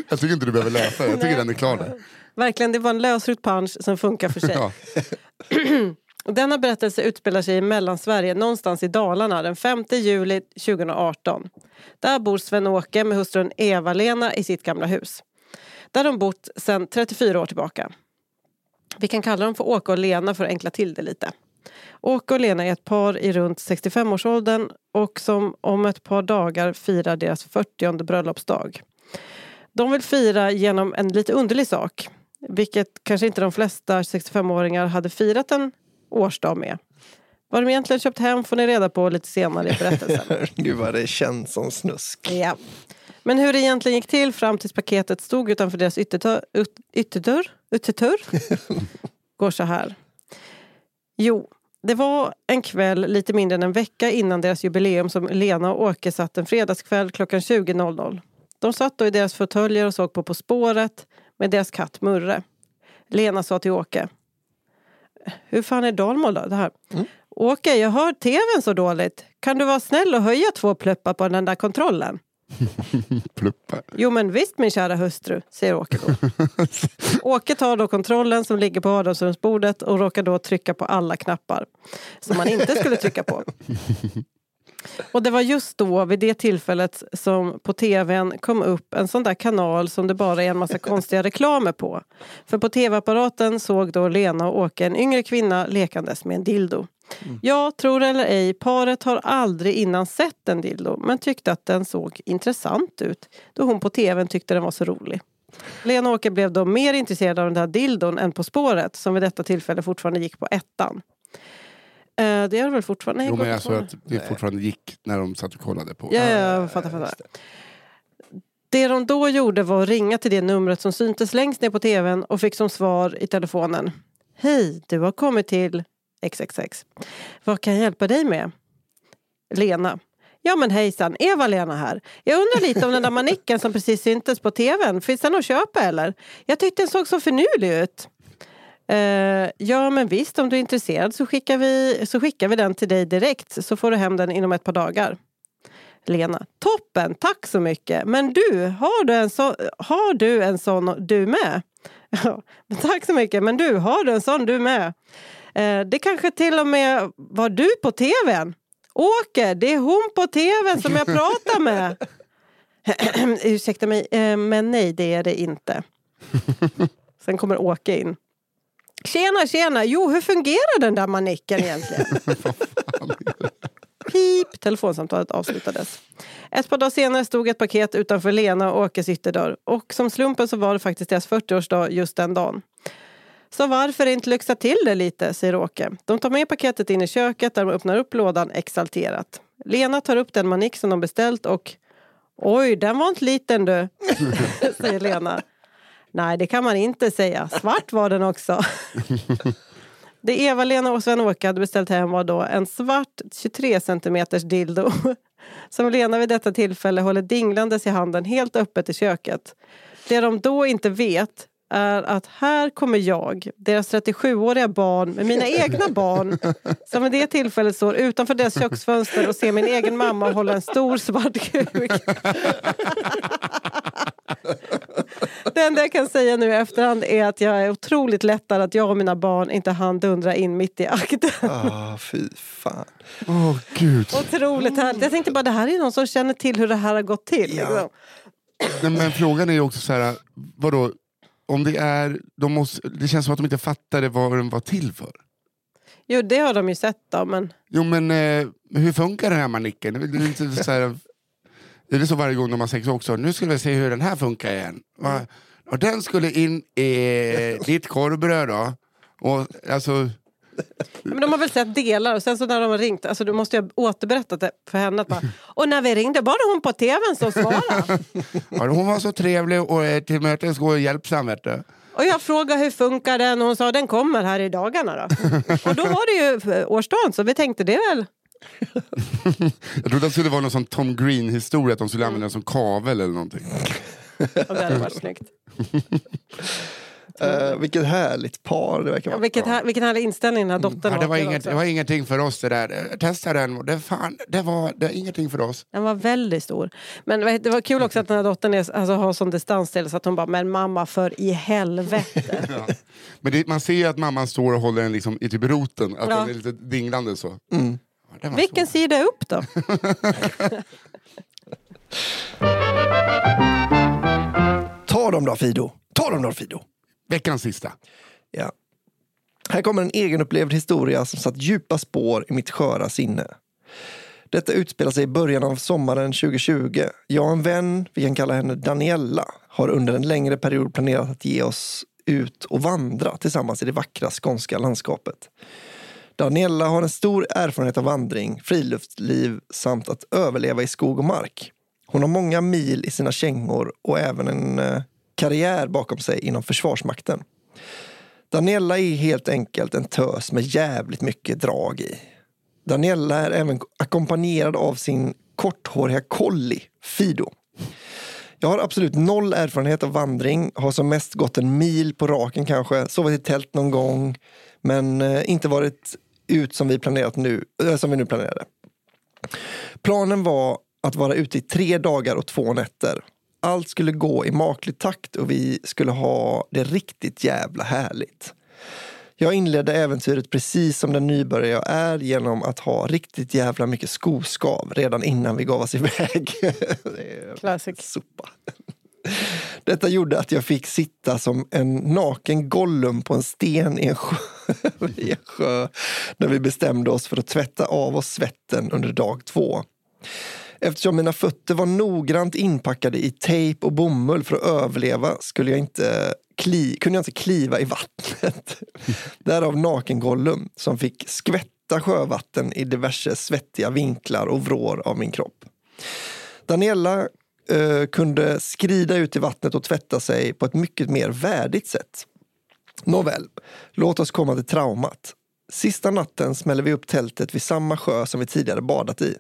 jag tycker inte du behöver läsa, jag tycker Nej. den är klar där. Verkligen, det var en lösryckt punch som funkar för sig. Ja. Denna berättelse utspelar sig i Mellansverige, någonstans i Dalarna, den 5 juli 2018. Där bor Sven-Åke med hustrun Eva-Lena i sitt gamla hus. Där de bott sedan 34 år tillbaka. Vi kan kalla dem för Åke och Lena för att enkla till det lite. Åke och Lena är ett par i runt 65-årsåldern och som om ett par dagar firar deras 40 bröllopsdag. De vill fira genom en lite underlig sak, vilket kanske inte de flesta 65-åringar hade firat en årsdag med. Vad de egentligen köpt hem får ni reda på lite senare i berättelsen. Gud vad det känns som snusk. ja. Men hur det egentligen gick till fram tills paketet stod utanför deras ytterdörr, ytterdörr, ytterdörr går så här. Jo, det var en kväll lite mindre än en vecka innan deras jubileum som Lena och Åke satt en fredagskväll klockan 20.00. De satt då i deras fåtöljer och såg på På spåret med deras katt Murre. Lena sa till Åke. Hur fan är Dalmål då? Det här. Åke, jag hör tvn så dåligt. Kan du vara snäll och höja två pluppar på den där kontrollen? Pluppar. Jo men visst min kära hustru, säger Åke då. Åke tar då kontrollen som ligger på vardagsrumsbordet och råkar då trycka på alla knappar som man inte skulle trycka på. Och det var just då, vid det tillfället, som på tvn kom upp en sån där kanal som det bara är en massa konstiga reklamer på. För på tv-apparaten såg då Lena och Åke en yngre kvinna lekandes med en dildo. Ja, tror det eller ej, paret har aldrig innan sett en dildo men tyckte att den såg intressant ut då hon på tvn tyckte den var så rolig. Lena och Åke blev då mer intresserade av den där dildon än På spåret som vid detta tillfälle fortfarande gick på ettan. Eh, det gör det väl fortfarande? Nej, Jo men alltså tvåan. att det fortfarande gick när de satt och kollade på. Ja, ja, jag fattar. fattar. Det de då gjorde var att ringa till det numret som syntes längst ner på tvn och fick som svar i telefonen. Hej, du har kommit till XXX. Vad kan jag hjälpa dig med? Lena. Ja men hejsan, Eva-Lena här. Jag undrar lite om den där manicken som precis syntes på tvn. Finns den att köpa eller? Jag tyckte den såg så finurlig ut. Uh, ja men visst, om du är intresserad så skickar, vi, så skickar vi den till dig direkt så får du hem den inom ett par dagar. Lena. Toppen, tack så mycket. Men du, har du en, så, har du en sån du med? Ja, tack så mycket, men du, har du en sån du med? Eh, det kanske till och med var du på tvn? Åke, det är hon på tvn som jag pratar med. Ursäkta mig, eh, men nej det är det inte. Sen kommer Åke in. Tjena, tjena! Jo, hur fungerar den där manicken egentligen? Pip! Telefonsamtalet avslutades. Ett par dagar senare stod ett paket utanför Lena och Åkes ytterdörr. Och som slumpen så var det faktiskt deras 40-årsdag just den dagen. Så varför inte lyxa till det lite, säger Åke. De tar med paketet in i köket där de öppnar upp lådan exalterat. Lena tar upp den manik som de beställt och Oj, den var inte liten du, säger Lena. Nej, det kan man inte säga. Svart var den också. Det Eva-Lena och Sven-Åke hade beställt hem var då en svart 23 centimeters dildo som Lena vid detta tillfälle håller dinglandes i handen helt öppet i köket. Det de då inte vet är att här kommer jag, deras 37-åriga barn med mina egna barn som vid det tillfället står utanför deras köksfönster och ser min egen mamma hålla en stor svart kuk. Det enda jag kan säga nu i efterhand är att jag är otroligt lättad att jag och mina barn inte hann dundra in mitt i akten. Ah, fy fan. Åh gud. Otroligt härligt. Jag tänkte bara det här är någon som känner till hur det här har gått till. Ja. Liksom. Nej, men frågan är ju också så här, vadå? Om det är, de måste, det känns som att de inte fattade vad den var till för. Jo, det har de ju sett då, men Jo men eh, hur funkar den här manicken? Det är inte så här, Det är så varje gång de har sex också. Nu skulle vi se hur den här funkar igen. Va? Och den skulle in i ditt korvbröd då. Och, alltså, Men de har väl sett delar och sen så när de har ringt, alltså du måste ju ha återberättat det för henne. Att bara, och när vi ringde var det hon på tvn som svarade. ja, hon var så trevlig och eh, till mötes och hjälpsam. Vet du. Och jag frågade hur funkar den och hon sa den kommer här i dagarna. Då. Och då var det ju årsdagen så vi tänkte det väl Jag trodde det skulle vara någon sån Tom Green-historia, att de skulle använda den som kavel eller någonting. Ja, det hade varit snyggt. Eh, vilket härligt par det verkar Ja, vara. vilket här, vilken härlig inställning den här dottern Ja, det, var inget, också. det var ingenting för oss det där. Testa den. Det, fan, det, var, det är ingenting för oss. Den var väldigt stor. Men det var kul också att den här dottern är, alltså, har sån distans till så att hon bara, men mamma för i helvete. Ja. Men det, man ser ju att mamman står och håller den liksom i typ roten. Att Ja. den är lite dinglande så. Mm. Ja, var Vilken så. sida upp då? Ta dem då Fido! Ta dem då Fido! Veckans sista. Ja. Här kommer en egenupplevd historia som satt djupa spår i mitt sköra sinne. Detta utspelar sig i början av sommaren 2020. Jag och en vän, vi kan kalla henne Daniella, har under en längre period planerat att ge oss ut och vandra tillsammans i det vackra skånska landskapet. Daniella har en stor erfarenhet av vandring, friluftsliv samt att överleva i skog och mark. Hon har många mil i sina kängor och även en eh, karriär bakom sig inom Försvarsmakten. Daniella är helt enkelt en tös med jävligt mycket drag i. Daniella är även ackompanjerad av sin korthåriga kolli Fido. Jag har absolut noll erfarenhet av vandring, har som mest gått en mil på raken kanske, sovit i tält någon gång, men eh, inte varit ut som vi, planerat nu, eh, som vi nu planerade. Planen var att vara ute i tre dagar och två nätter. Allt skulle gå i maklig takt och vi skulle ha det riktigt jävla härligt. Jag inledde äventyret precis som den nybörjare jag är genom att ha riktigt jävla mycket skoskav redan innan vi gav oss iväg. Classic. Sopa. Detta gjorde att jag fick sitta som en naken Gollum på en sten i en sjö, i en sjö när vi bestämde oss för att tvätta av oss svetten under dag två. Eftersom mina fötter var noggrant inpackade i tejp och bomull för att överleva skulle jag inte kli, kunde jag inte kliva i vattnet. Därav naken-Gollum som fick skvätta sjövatten i diverse svettiga vinklar och vrår av min kropp. Daniela eh, kunde skrida ut i vattnet och tvätta sig på ett mycket mer värdigt sätt. Nåväl, låt oss komma till traumat. Sista natten smäller vi upp tältet vid samma sjö som vi tidigare badat i.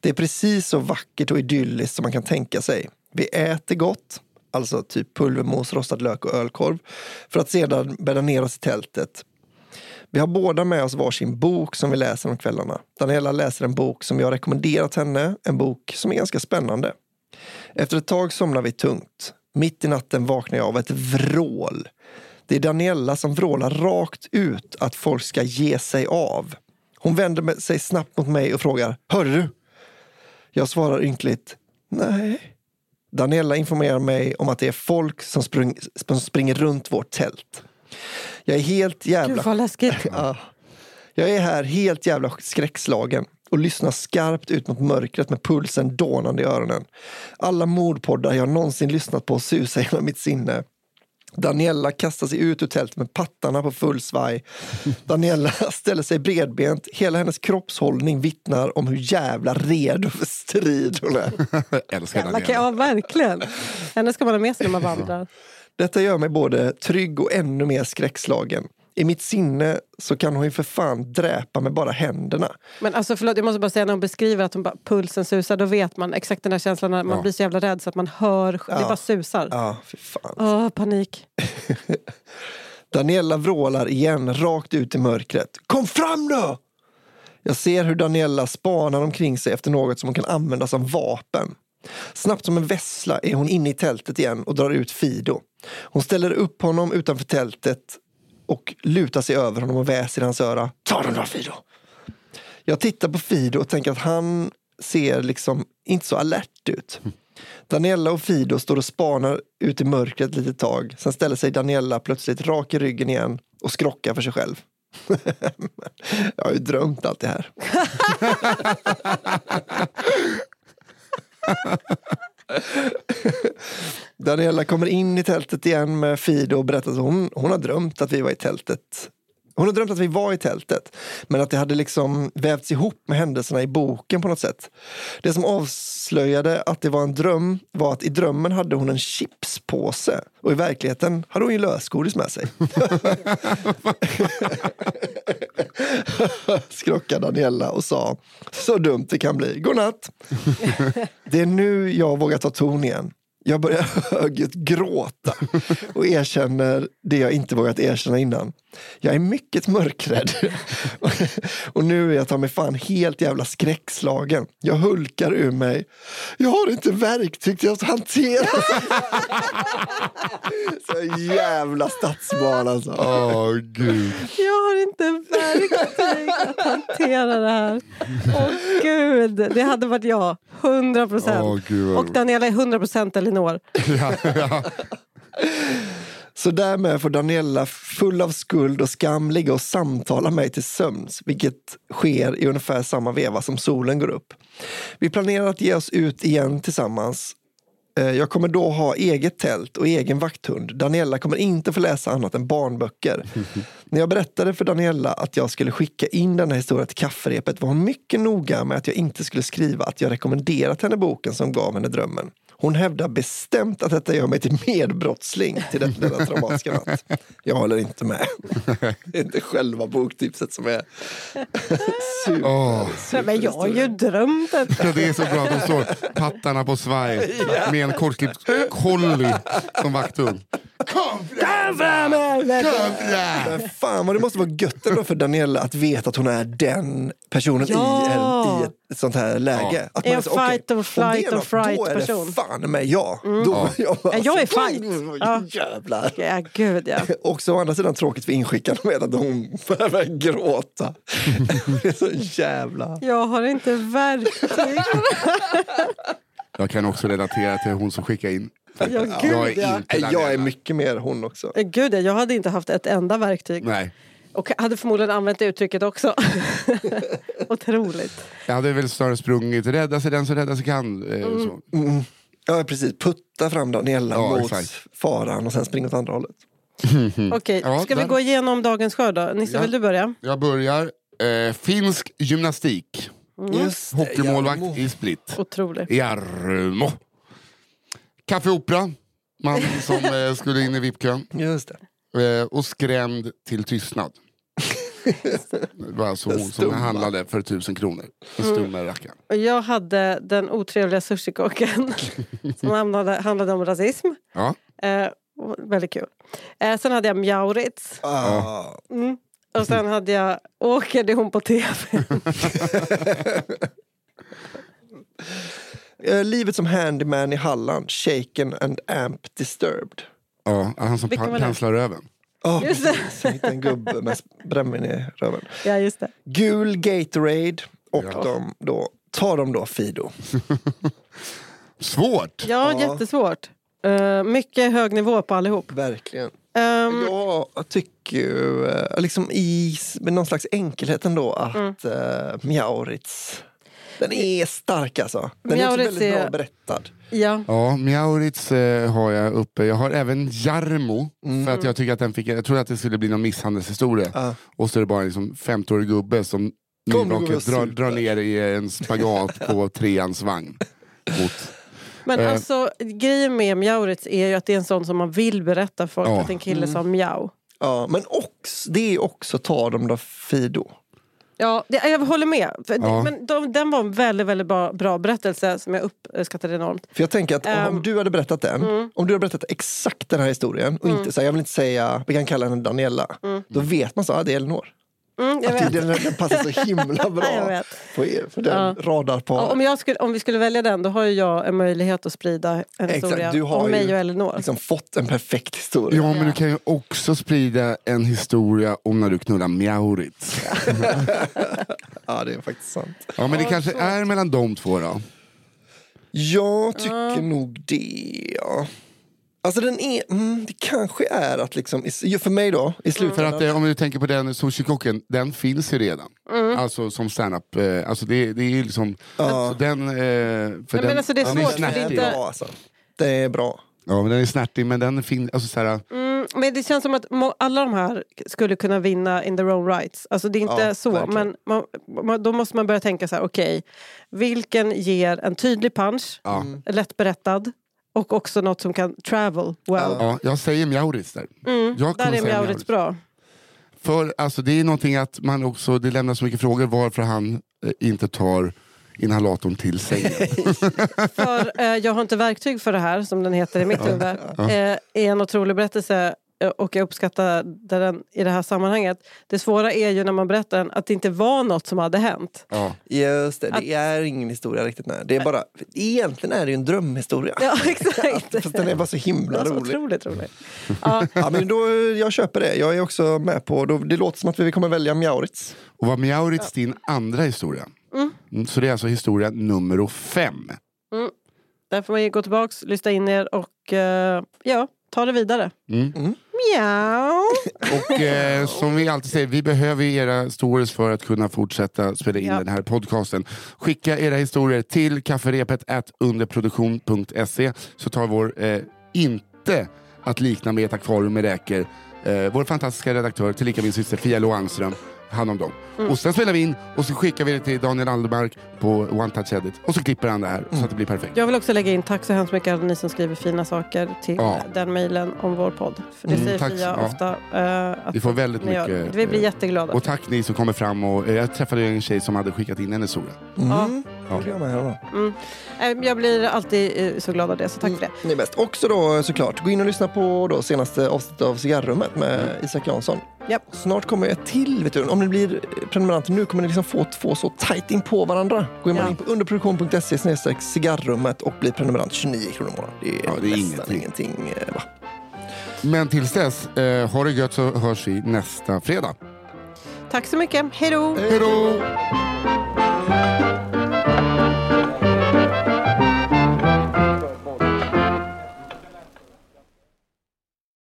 Det är precis så vackert och idylliskt som man kan tänka sig. Vi äter gott, alltså typ pulvermos, rostad lök och ölkorv, för att sedan bädda ner oss i tältet. Vi har båda med oss varsin bok som vi läser om kvällarna. Daniela läser en bok som jag rekommenderat henne, en bok som är ganska spännande. Efter ett tag somnar vi tungt. Mitt i natten vaknar jag av ett vrål. Det är Daniela som vrålar rakt ut att folk ska ge sig av. Hon vänder sig snabbt mot mig och frågar Hörde du? Jag svarar ynkligt Nej. Daniela informerar mig om att det är folk som, sprung, som springer runt vårt tält. Jag är helt jävla Gud vad läskigt. Ja. Jag är här helt jävla skräckslagen och lyssnar skarpt ut mot mörkret med pulsen dånande i öronen. Alla mordpoddar jag någonsin lyssnat på susar genom mitt sinne. Daniela kastar sig ut ur tältet med pattarna på full svaj. Daniela ställer sig bredbent. Hela hennes kroppshållning vittnar om hur jävla redo för strid hon är. Älskar Daniela. Ja, verkligen. Henne ska man ha med sig när man vandrar. Detta gör mig både trygg och ännu mer skräckslagen. I mitt sinne så kan hon ju för fan dräpa med bara händerna. Men alltså förlåt, jag måste bara säga när hon beskriver att hon bara, pulsen susar, då vet man exakt den där känslan när man Ja. blir så jävla rädd så att man hör, det Ja. bara susar. Ja, fy fan. Åh, panik. Daniela vrålar igen rakt ut i mörkret. Kom fram då! Jag ser hur Daniela spanar omkring sig efter något som hon kan använda som vapen. Snabbt som en vessla är hon inne i tältet igen och drar ut Fido. Hon ställer upp honom utanför tältet och lutar sig över honom och väser i hans öra. Ta den då Fido! Jag tittar på Fido och tänker att han ser liksom inte så alert ut. Daniella och Fido står och spanar ut i mörkret ett litet tag. Sen ställer sig Daniella plötsligt rak i ryggen igen och skrockar för sig själv. Jag har ju drömt allt det här. Daniela kommer in i tältet igen med Fido och berättar att hon, hon har drömt att vi var i tältet. Hon har drömt att vi var i tältet, men att det hade liksom vävts ihop med händelserna i boken på något sätt. Det som avslöjade att det var en dröm var att i drömmen hade hon en chipspåse och i verkligheten hade hon ju lösgodis med sig. Skrockade Daniela och sa, så dumt det kan bli. Godnatt! Det är nu jag vågar ta ton igen. Jag börjar högljutt gråta och erkänner det jag inte vågat erkänna innan. Jag är mycket mörkrädd. Och nu är jag ta mig fan helt jävla skräckslagen. Jag hulkar ur mig. Jag har inte verktyg till att hantera. Så jävla stadsbarn alltså. Åh gud. Jag har inte verktyg att hantera det här. Åh gud, det hade varit jag. 100 procent. Åh, gud, vad och. Daniela är 100 procent Elinor. Ja, ja. Så därmed får Daniela full av skuld och skam ligga och samtala mig till sömns, vilket sker i ungefär samma veva som solen går upp. Vi planerar att ge oss ut igen tillsammans. Eh, Jag kommer då ha eget tält och egen vakthund. Daniela kommer inte få läsa annat än barnböcker. När jag berättade för Daniela att jag skulle skicka in denna historia till kafferepet var hon mycket noga med att jag inte skulle skriva att jag rekommenderat henne boken som gav henne drömmen. Hon hävdar bestämt att detta gör mig till medbrottsling till den- denna traumatiska natt. Jag håller inte med. Det är inte själva boktipset som är super. Åh. Nej, Men jag har ju drömt detta. Ja, det är så bra. De står pattarna på svaj med en kortklippt collie som vakthund. Kom fram! Kom fram! Men fan vad det måste vara gött ändå för Daniela att veta att hon är den personen Ja. i, en, i ett sånt här läge. Att Är man en så, okej, fight or om det är flight or något, fright Då är person. Mm. det fan med jag. Då, jag, bara, Ja, jag är så, fight. Ja. Jävlar. Ja, gud ja. Också å andra sidan tråkigt för inskickaren med att hon börjar gråta. det är så jävla... Jag har inte verktyg. Jag kan också relatera till hon som skickade in. Ja, gud, jag är ja. inte Jag är mycket mer hon också. Eh, Gud ja, jag hade inte haft ett enda verktyg. Nej. Och hade förmodligen använt det uttrycket också. Otroligt. Jag hade väl snarare sprungit rädda sig den som rädda sig kan. eh, Så. Mm. Ja, precis. Putta fram Daniela Ja, mot exakt. faran och sen springa åt andra hållet. Okej, Ja, ska vi där. gå igenom dagens skörd då? Nisse, Ja. vill du börja? Jag börjar. Eh, finsk gymnastik. Just det, Hockeymålvakt Jarmo. i Split. Otrolig. Jarmo. Café Opera. Man som eh, skulle in i VIP-kön. Just det. Eh, och skrämd till tystnad. Det var alltså hon som stumma. handlade för tusen kronor. Den Mm. stumma rackaren. Och jag hade den otrevliga sushikocken som handlade, handlade om rasism. Ja. Eh, och väldigt kul. Eh, sen hade jag Mjauritz. Ah. Mm. Och sen hade jag Åker, hon på tv. Eh, Livet som handyman i Halland, shaken and amp disturbed. ja, han som Vilken pan- var det? penslar röven. Oh, Just det. precis. Jag hittade en gubbe med brännvin i röven. ja, just det. Gul Gatorade och Ja. de då, tar de då Fido. Svårt! Ja, Ja. jättesvårt. Eh, mycket hög nivå på allihop. Verkligen. Ehm, Jag tycker ju, eh, liksom i med någon slags enkelhet ändå, att Mm. mm. Mjauritz, den är stark alltså. Den är också Mjauritz väldigt är- bra berättad. ja. Ja, Mjauritz eh, har jag uppe. Jag har även Jarmo. Mm. För att jag tycker att den fick, jag trodde att det skulle bli någon misshandelshistoria. Ja. Och så är det bara en liksom 50-årig gubbe som nyvaket drar, drar ner i en spagat på treans vagn. Mot, Men Eh. alltså, grejen med Mjauritz är ju att det är en sån som man vill berätta för folk Ja. att en kille sa mjau. Ja, men också, det är också tar de då Fido. Ja, det, jag håller med. För, Ja. Men de, den var en väldigt, väldigt bra, bra berättelse som jag uppskattade enormt. För jag tänker att om, om du hade berättat den, mm. om du hade berättat exakt den här historien och inte så här, jag vill inte säga, vi kan kalla henne Daniela. Då vet man så, ah, det är Elinor. Mm, jag Att den, den passar så himla Jag bra vet. på er, för den Ja. radarparet. Ja, om, jag skulle, om vi skulle välja den, då har ju jag en möjlighet att sprida en Exakt, historia du har om mig och Elinor. liksom fått en perfekt historia. ja, men du kan ju också sprida en historia om när du knullar Mjauritz. Ja, det är faktiskt sant. Ja, men det Ja, kanske så. är mellan de två då. Jag tycker nog det, ja. Alltså den är, mm, det kanske är att liksom, för mig då, i För slutändan. att eh, om du tänker på den sushikocken, den finns ju redan. Alltså som standup. Eh, alltså det, det är ju liksom... Ja. Den, eh, för den, men alltså det är den svårt, för det är snärtig. inte- bra alltså. Det är bra. Ja men den är snärtig men den finns... Alltså så här, Mm, men det känns som att alla de här skulle kunna vinna in their own rights. Alltså det är inte Ja, så, verkligen. men man, man, då måste man börja tänka så här, okej, vilken ger en tydlig punch, ja. lätt berättad och också något som kan travel well. Ja, jag säger Mjaurits där. Mm, Jag där är säga Mjaurits bra. För alltså, det är någonting att man också, det lämnar så mycket frågor varför han eh, inte tar inhalatorn till sängen. För eh, Jag har inte verktyg för det här, som den heter i mitt huvud, eh, är en otrolig berättelse och jag uppskattar den i det här sammanhanget. Det svåra är ju när man berättar den att det inte var något som hade hänt. ja. Just det, det är ingen historia riktigt. Nej. Det är bara, egentligen är det ju en drömhistoria. Ja, exakt. Fast den är bara så himla så rolig. otroligt rolig. Ja, Ja, men då, jag köper det. Jag är också med på, då, det låter som att vi kommer välja Mjaurits. Och var Mjaurits din andra historia? Mm, Så det är alltså historia nummer fem. där får man gå tillbaks, lyssna in er och eh, ja, ta det vidare. Mm. Mjau! Och eh, som vi alltid säger, vi behöver era stories för att kunna fortsätta spela in Ja. den här podcasten. Skicka era historier till kafferepet underproduktion.se så tar vår, eh, inte att likna med ett akvarium med räkor, eh, vår fantastiska redaktör, tillika min syster Fia Lo Angström, hand om dem. Och sen spelar vi in och så skickar vi det till Daniel Aldermark på One Touch Edit och så klipper han det här så att det blir perfekt. Jag vill också lägga in tack så hemskt mycket alla ni som skriver fina saker till Ja. den mejlen om vår podd. För det Mm, säger tack. Fia Ja. ofta. att Vi får väldigt ni gör. mycket, Vi blir eh, jätteglada. Och tack ni som kommer fram och eh, jag träffade en tjej som hade skickat in en historia. Mm. Ja. Mm. Jag blir alltid så glad av det, så tack för det. Ni är bäst. Också då såklart, gå in och lyssna på då senaste avsnittet av Cigarrummet med Isak Jansson. Japp. Snart kommer ett till. Vet du. Om ni blir prenumeranter nu kommer ni liksom få två så tajt in på varandra. Gå in, Ja. in på underproduktion.se cigarrummet och bli prenumerant 29 kronor i månaden. Det är, Ja, det är nästan ingenting. ingenting. eh, va? Men tills dess, eh, ha det gött så hörs vi nästa fredag. Tack så mycket. Hej då! Hej då!